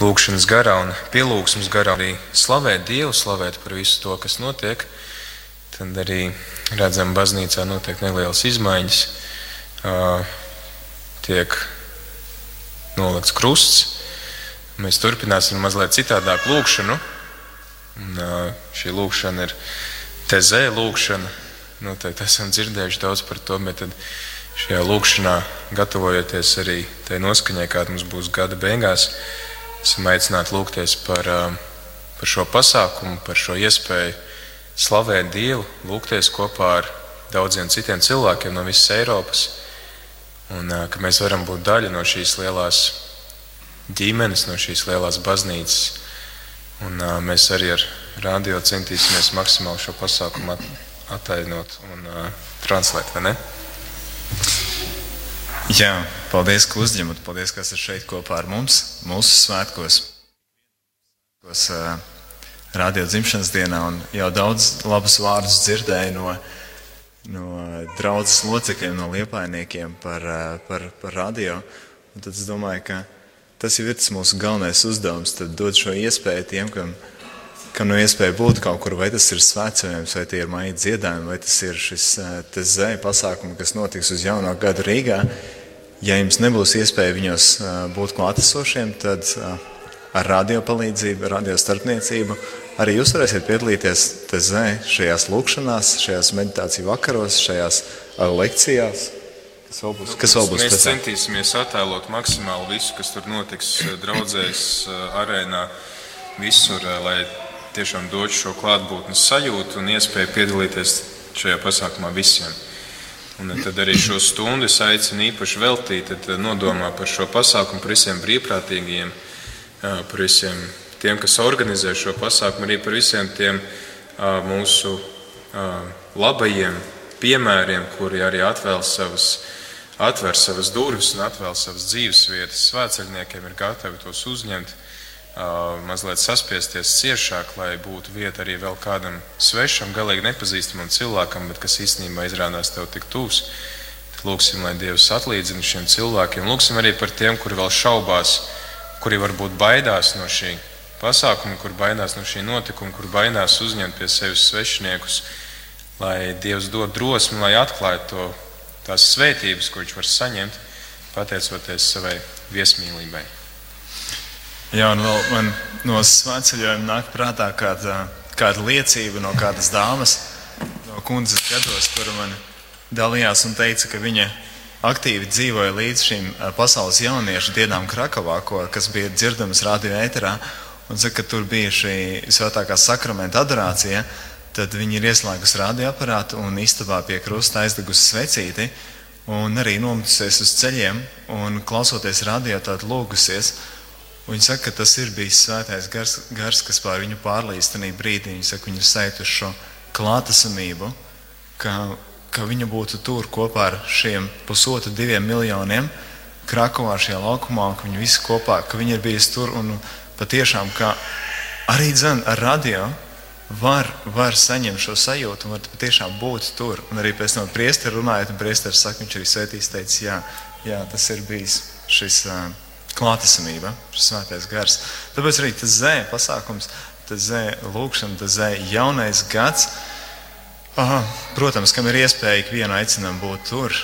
lūkšanas garā un pielūgsmas garā, arī slavēt Dievu, slavēt par visu to, kas notiek. Tad arī redzam, baznīcā notiek nelielas izmaiņas. Tiek nolikts krusts. Mēs turpināsim mazliet citādāk lūkšanu. Un, šī lūkšana ir tezē lūkšana. Noteikti esam dzirdējuši daudz par to, bet tad šajā lūkšanā, gatavojoties arī tai noskaņai, kāda mums būs gada beigās, esam aicināti lūgties par, par šo pasākumu, par šo iespēju slavēt Dievu, lūgties kopā ar daudziem citiem cilvēkiem no visas Eiropas, un ka mēs varam būt daļa no šīs lielās ģimenes, no šīs lielās baznīcas. Un, uh, mēs arī ar radio centīsimies maksimāli šo pasākumu at, attainot un uh, translēt, vai ne? Jā, paldies, ka uzņemat. Paldies, ka esat šeit kopā ar mums, mūsu svētkos. Kos, uh, radio dzimšanas dienā, un jau daudz labus vārdus dzirdēju no, no draudzes locekļiem, no liepainiekiem par, uh, par, par radio. Un tad es domāju, ka tas jau ir tas mūsu galvenais uzdevums, tad dot šo iespēju tiem, kam, kam no iespēja būt kaut kur, vai tas ir svētceļojums, vai tie ir maija dziedājumi, vai tas ir šis zēja pasākumi, kas notiks uz jauno gadu Rīgā. Ja jums nebūs iespēja viņos būt klātesošiem, tad ar radio palīdzību, radio starpniecību arī jūs varēsiet piedalīties tezē šajās lūkšanās, šajās meditāciju vakaros, šajās lekcijās. Kas vēl būs? Kas vēl būs Mēs centīsimies attēlot maksimāli visu, kas tur notiks draudzēs, arēnā, visur, lai tiešām dotu šo klātbūtnes sajūtu un iespēju piedalīties šajā pasākumā visiem. Un tad arī šo stundu es aicinu īpaši veltīt, tad nodomā par šo pasākumu, par visiem brīvprātīgajiem, par visiem tiem, kas organizē šo pasākumu, arī par visiem tiem mūsu labajiem piemēriem, kuri arī atvēl savas, atver savas durvis un atvēl savas dzīves vietas. Svētceļniekiem ir gatavi tos uzņemt, mazliet saspiesties ciešāk, lai būtu vieta arī vēl kādam svešam, galīgi nepazīstamam cilvēkam, bet kas īstenībā izrādās tev tik. Tad lūksim, lai Dievs atlīdzina šiem cilvēkiem. Lūksim arī par tiem, kuri vēl šaubās, kuri varbūt baidās no šī pasākuma, kur baidās no šī notikuma, kur baidās uzņemt pie sevis svešiniekus, lai Dievs dod drosmi, lai atklātu to, tās svētības, ko viņš var saņemt, pateicoties savai viesmīlībai. Jā, un vēl man no svētceļojuma nāk prātā kāda, kāda liecība no kādas dāmas, no kundzes gados, kura man dalījās un teica, ka viņa aktīvi dzīvoja līdz šīm pasaules jauniešu dienām Krakovā, ko, kas bija dzirdamas radio ēterā, un saka, ka tur bija šī svētākā sakramenta adorācija, tad viņi ir ieslēgusi radioaparātu un istabā pie krusta aizdegusi svecīti un arī nometusies uz ceļiem un klausoties radio tādu lūgusies. Viņa saka, ka tas ir bijis svētais gars, gars kas pār viņu pārlīst tajā brīdī. Viņa saka, viņa ir sajūtuši šo klātesamību, ka ka viņa būtu tur kopā ar šiem pusotru, diviem miljoniem Krakovā, šajā laukumā, ka viņi visi kopā, ka viņi ir bijusi tur un patiešām, ka arī dzen ar radio var, var saņemt šo sajūtu un var patiešām būt tur. Un arī pēc tam priesteri runājot, un priesteris saka, viņš arī svētīs teica, jā, jā, tas ir bijis šis uh, klātesamība, šis svētais gars. Tāpēc arī tas zē pasākums, tas zē lūkšana, tas zē jaunais gads, Aha, protams, kam ir iespēja ikvienu aicinām būt tur,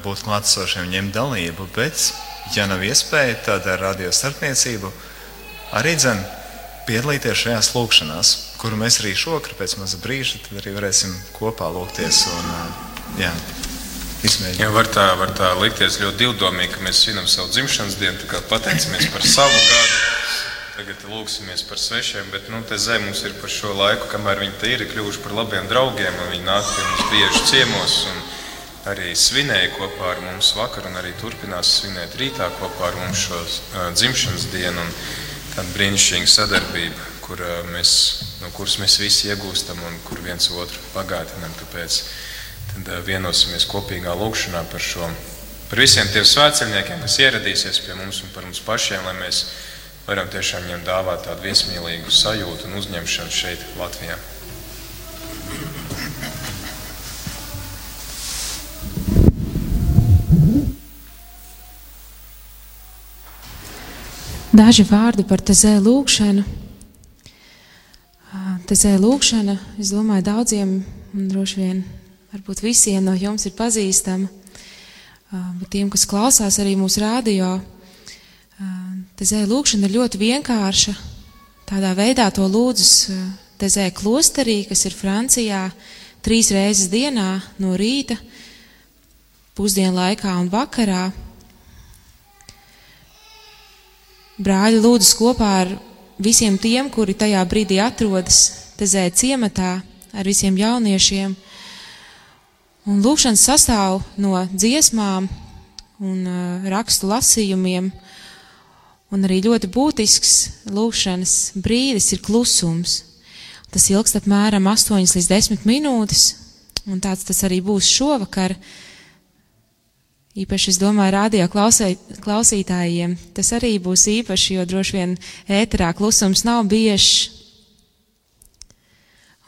būt klātesošiem, ņemt dalību, bet, ja nav iespēja, tad ar radio starpniecību arī dzen piedalīties šajās lūkšanās, kuru mēs arī šokar pēc maza brīža, tad arī varēsim kopā lūgties un, jā, izmēģināt. Jā, var tā, var tā likties ļoti divdomīgi, ka mēs svinam savu dzimšanas dienu, tā kā pateicamies par savu gadu Tagad lūksimies par svešiem, bet nu, te zem mums ir par šo laiku, kamēr viņi te ir kļuvuši par labiem draugiem, viņi nāk pie mums bieži ciemos, un arī svinēja kopā ar mums vakar, un arī turpinās svinēt rītā kopā ar mums šo uh, dzimšanas dienu, tāda brīnišķīga sadarbība, kur, uh, mēs, no kuras mēs visi iegūstam un kur viens otru pagātinam. Tāpēc tad, uh, vienosimies kopīgā lūkšanā par šo, par visiem tiem svētceļniekiem, kas ieradīsies pie mums un par mums pašiem, lai mēs varam tiešām viņam dāvāt tādu viesmīlīgu sajūtu un uzņemšanu šeit, Latvijā. Daži vārdi par tezē lūkšanu. Tezē lūkšana, es domāju, daudziem droši vien varbūt visiem no jums ir pazīstama. Bet tiem, kas klausās arī mūsu rādio, Tezē lūkšana ir ļoti vienkārša. Tādā veidā to lūdzas Tezē klosterī, kas ir Francijā, trīs reizes dienā no rīta, pusdienu laikā un vakarā. Brāļi lūdzas kopā ar visiem tiem, kuri tajā brīdī atrodas Tezē ciematā, ar visiem jauniešiem. Un lūkšanas sastāv no dziesmām un uh, rakstu lasījumiem, uh, Un arī ļoti būtisks lūkšanas brīdis ir klusums. Tas ilgst apmēram 8 līdz 10 minūtes, un tāds tas arī būs šovakar. Īpaši, es domāju, radio klausē, klausītājiem tas arī būs īpaši, jo droši vien ēterā klusums nav biežs.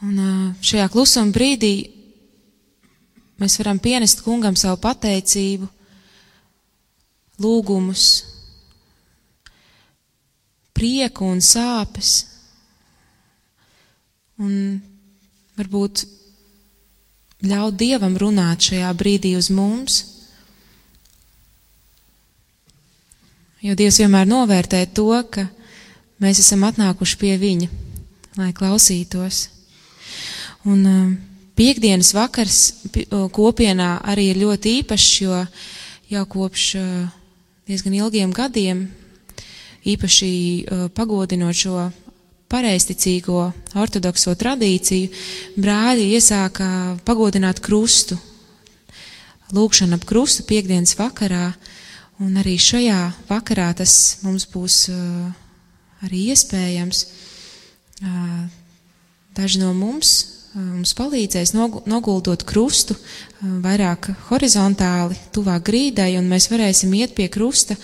Un šajā klusuma brīdī mēs varam pienest kungam savu pateicību, lūgumus, prieku un sāpes. Un varbūt ļaut Dievam runāt šajā brīdī uz mums. Jo Dievs vienmēr novērtē to, ka mēs esam atnākuši pie Viņa, lai klausītos. Un um, piekdienas vakars kopienā arī ir ļoti īpašs, jo jau kopš diezgan ilgiem gadiem īpaši pagodinot šo pareisticīgo ortodokso tradīciju, brāļi iesāka pagodināt krustu, lūkšanu ap krustu piekdienas vakarā, un arī šajā vakarā tas mums būs arī iespējams. Daži no mums mums palīdzēs noguldot krustu vairāk horizontāli, tuvāk grīdai, un mēs varēsim iet pie krusta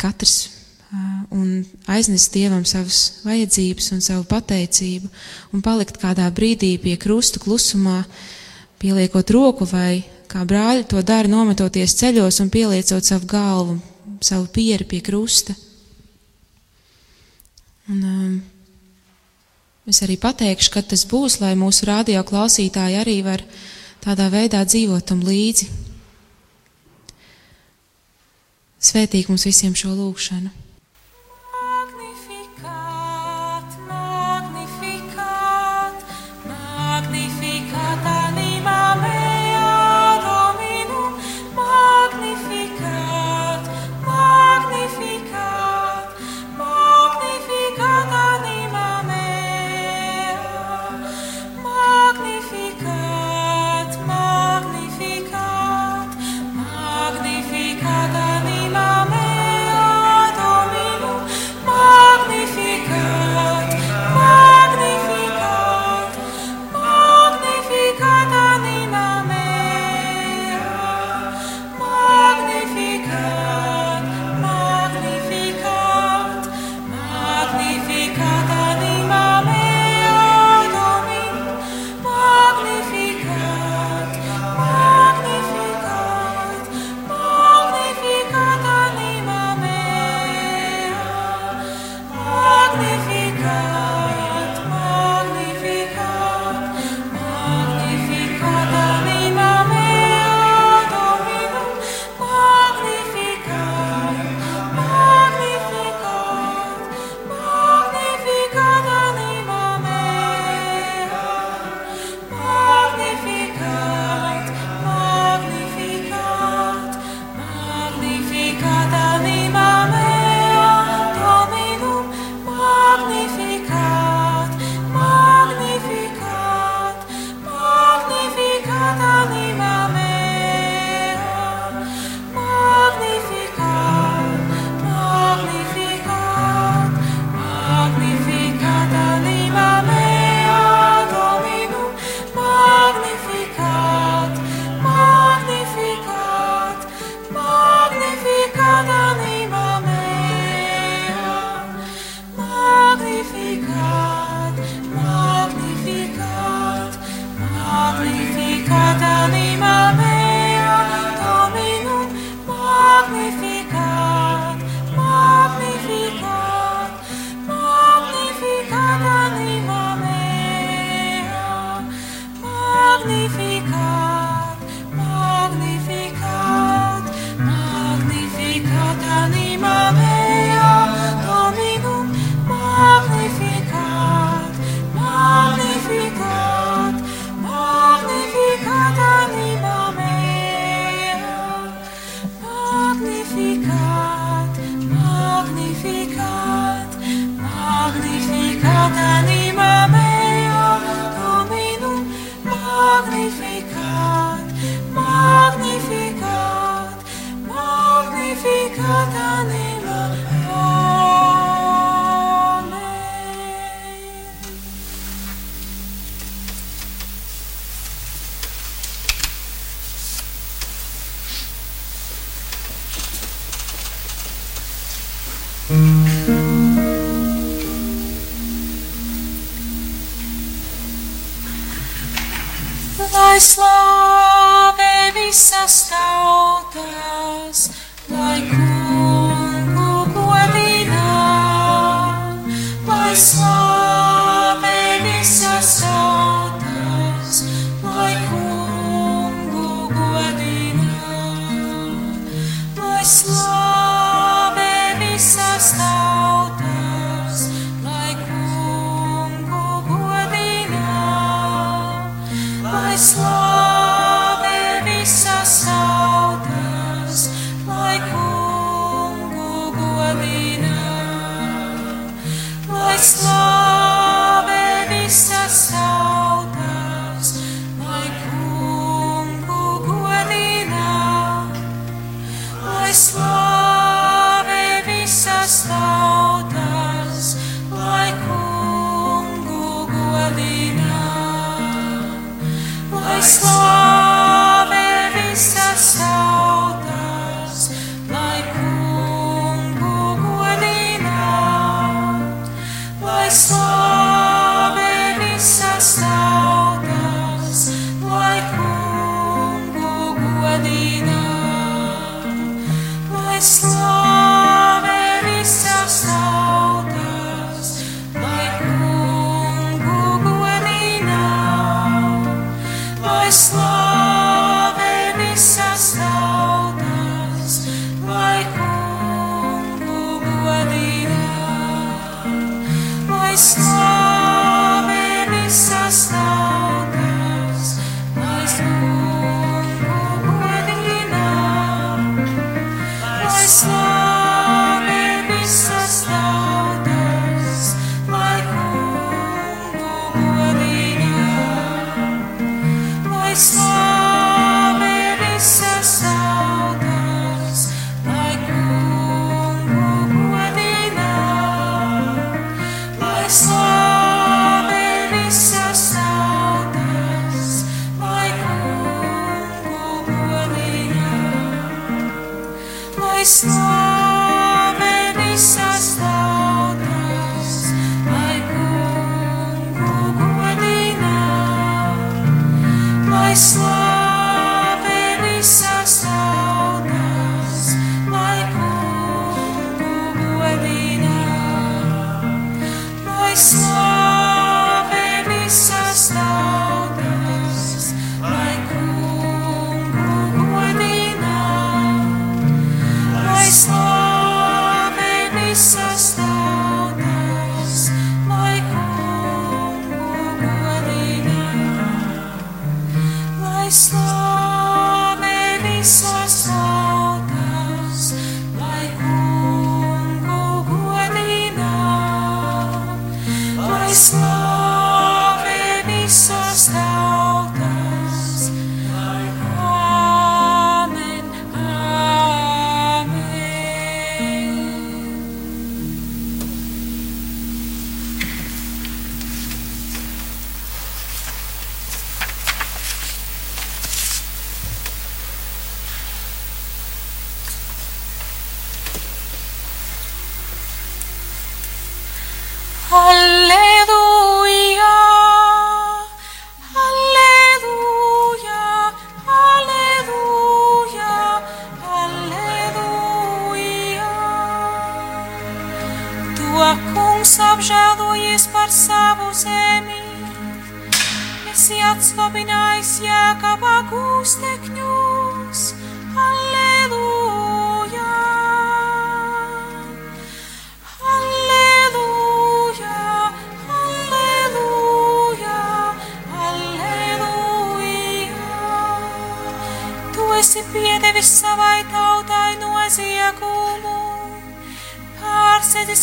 katrs un aiznest Dievam savas vajadzības un savu pateicību un palikt kādā brīdī pie krusta klusumā, pieliekot roku vai kā brāļi to dara, nometoties ceļos un pieliecot savu galvu, savu pieri pie krusta. Un, um, es arī pateikšu, kad tas būs, lai mūsu radio klausītāji arī var tādā veidā dzīvot tam līdzi. Svētīgi mums visiem šo lūgšanu!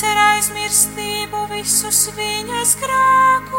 Ar aizmirstību visus viņas grēkus.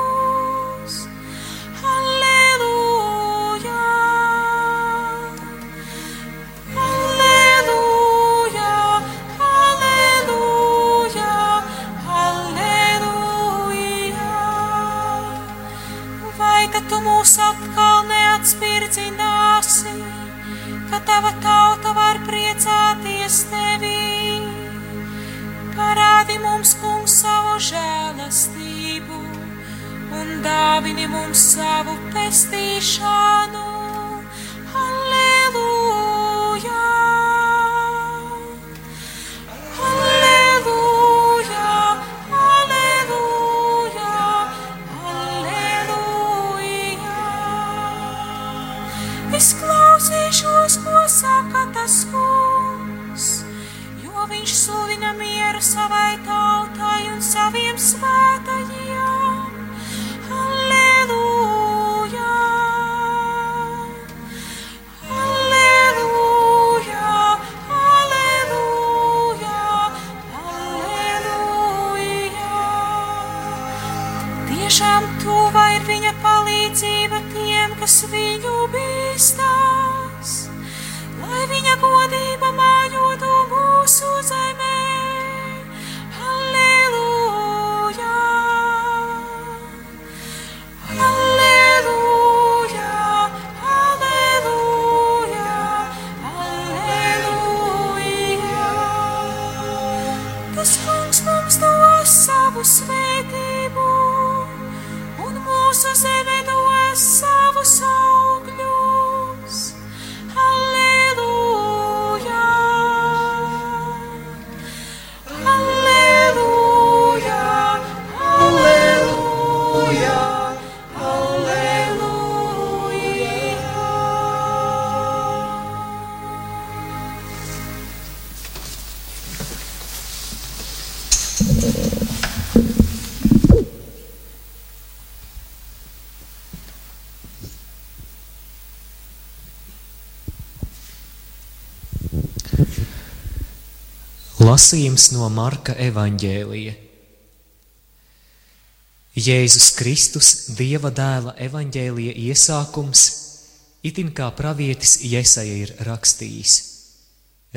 Lasījums no Marka evaņģēlija. Jēzus Kristus, Dieva dēla evaņģēlija iesākums, itin kā pravietis Jesaja ir rakstījis.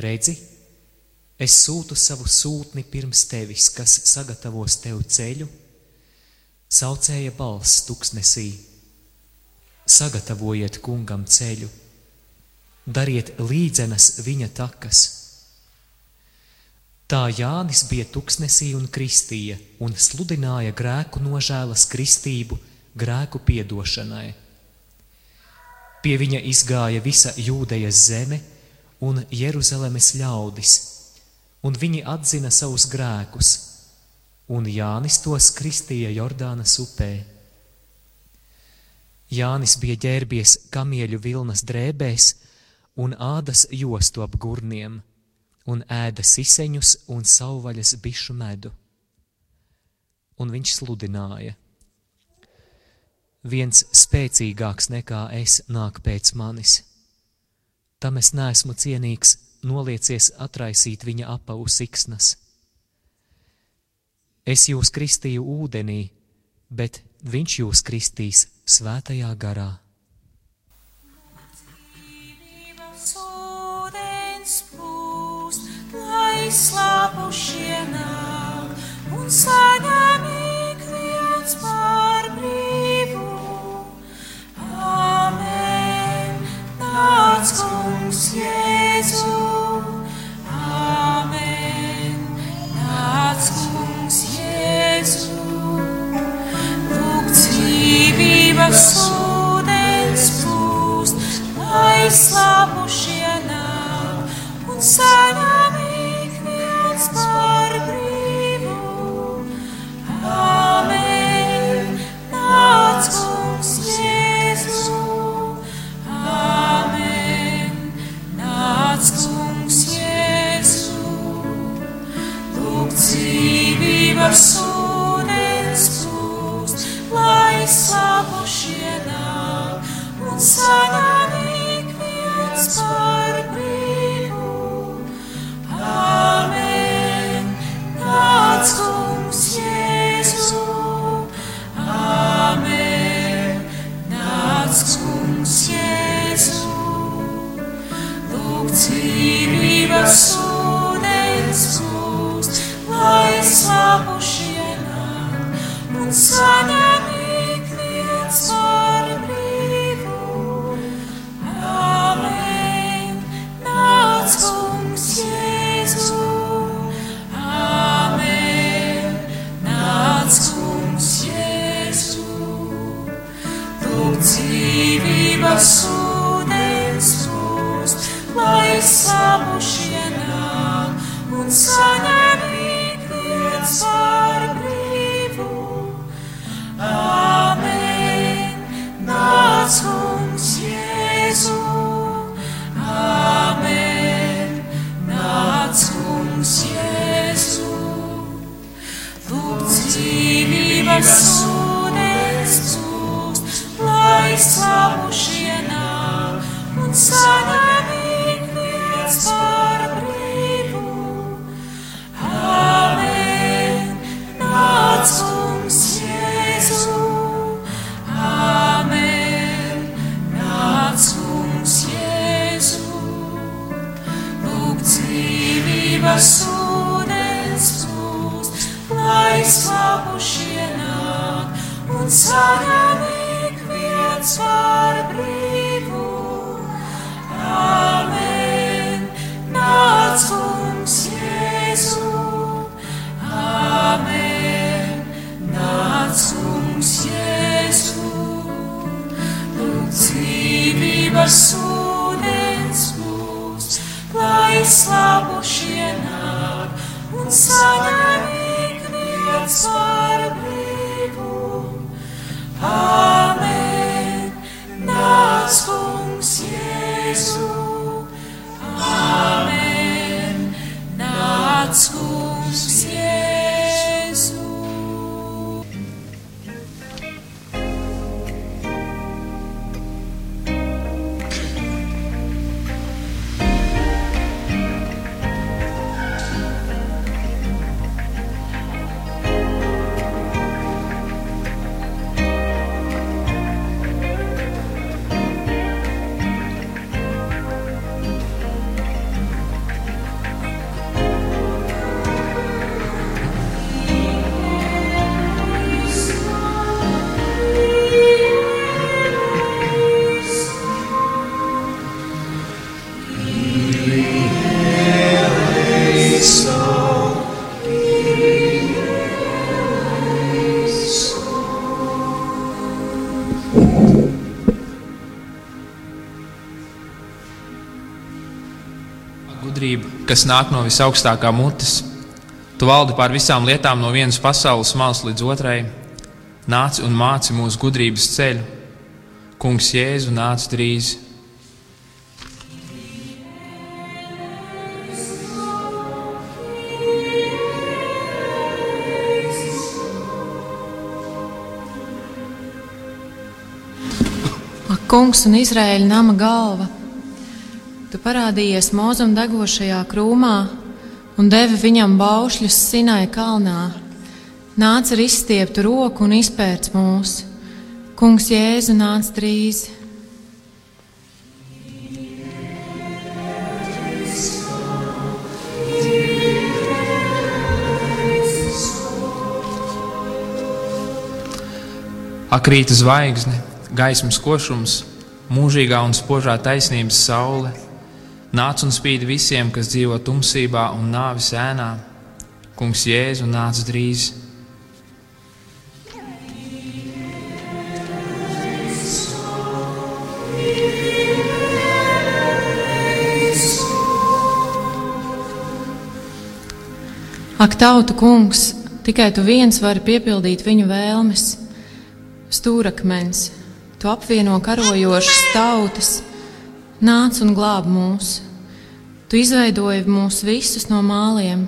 Redzi, es sūtu savu sūtni pirms tevis, kas sagatavos tev ceļu, saucēja balss tuksnesī. Sagatavojiet kungam ceļu, dariet līdzenas viņa takas. Tā Jānis bija tuksnesī un kristīja un sludināja grēku nožēlas kristību grēku piedošanai. Pie viņa izgāja visa jūdejas zeme un Jeruzalemes ļaudis, un viņi atzina savus grēkus, un Jānis tos kristīja Jordānas upē. Jānis bija ģērbies kamieļu vilnas drēbēs un ādas jostu ap gurniem un ēda siseņus un savvaļas bišu medu. Un viņš sludināja: Viens spēcīgāks nekā es nāk pēc manis. Tam es neesmu cienīgs noliecies atraisīt viņa apavu siksnas. Es jūs kristīju ūdenī, bet viņš jūs kristīs svētajā garā. Lai slāpušie nāk un saņem ik viens par brīvu. Āmen, nāc kungs Jēzu. Āmen, nāc kungs Jēzu. Lūk dzīvības ūdens plūst, lai slāpušie nāk un saņem ar sūdens plūst, lai savu šiedā un saņem ik viens par brīvu. Amen, tāds kungs Jēzu, amen, tāds kungs Jēzu, lūk dzīvības sūdens. Lai slabušie nāk un saņem ik viens par kas nāk no visaugstākā mutes, tu valdi pār visām lietām no vienas pasaules malas līdz otrai. Nāc un māci mūsu gudrības ceļu. Kungs Jēzu nāc drīz. Kungs un Izraēļa nama galva, tu parādījies mūzum degošajā krūmā un devi viņam baušļus Sinai kalnā. Nāc ar izstieptu roku un izpērc mūs. Kungs Jēzu nāc drīz. Ak, rīta zvaigzne, gaismas košums, mūžīgā un spožā taisnības saule. Nāc un spīd visiem, kas dzīvo tumsībā un nāvis ēnā. Kungs Jēzu nāc drīz. Ak, tautu kungs, tikai tu viens vari piepildīt viņu vēlmes. Stūrakmens, tu apvieno karojošas tautas, nāc un glāb mūs. Tu izveidoji mūs visus no māliem.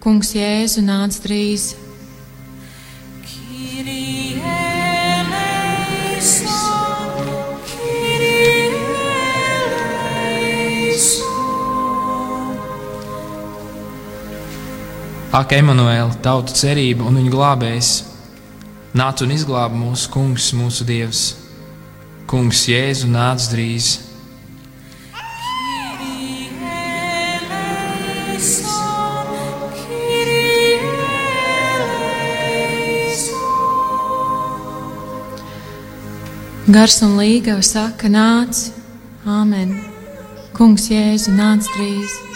Kungs Jēzu nāc drīz! Ak, Emanuēla, tauta cerība un viņa glābējs, nāc un izglāb mūsu kungs, mūsu dievs. Kungs Jēzu nāc drīz! Gars un līgava saka, nāc, Āmen! Kungs, Jēzu, nāc drīz!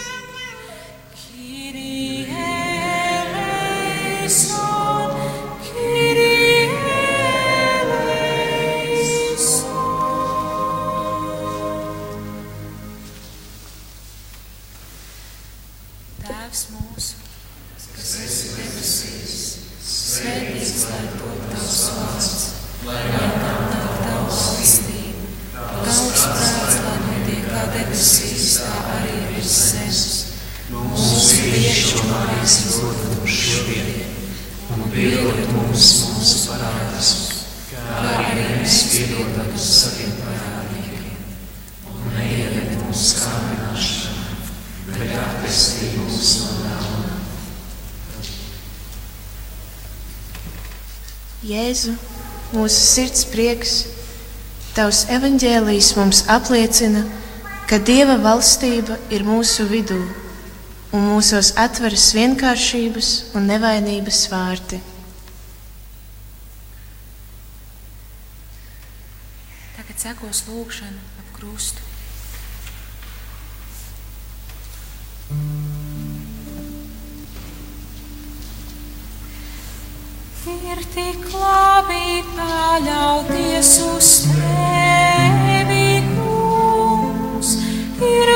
Jēzu, mūsu sirds prieks, Tavs evaņģēlijs mums apliecina, ka Dieva valstība ir mūsu vidū un mūsos atveras vienkāršības un nevainības vārti. Tagad sekos lūkšana ap krustu. tik labi paļauties uz tevi, kungs, ir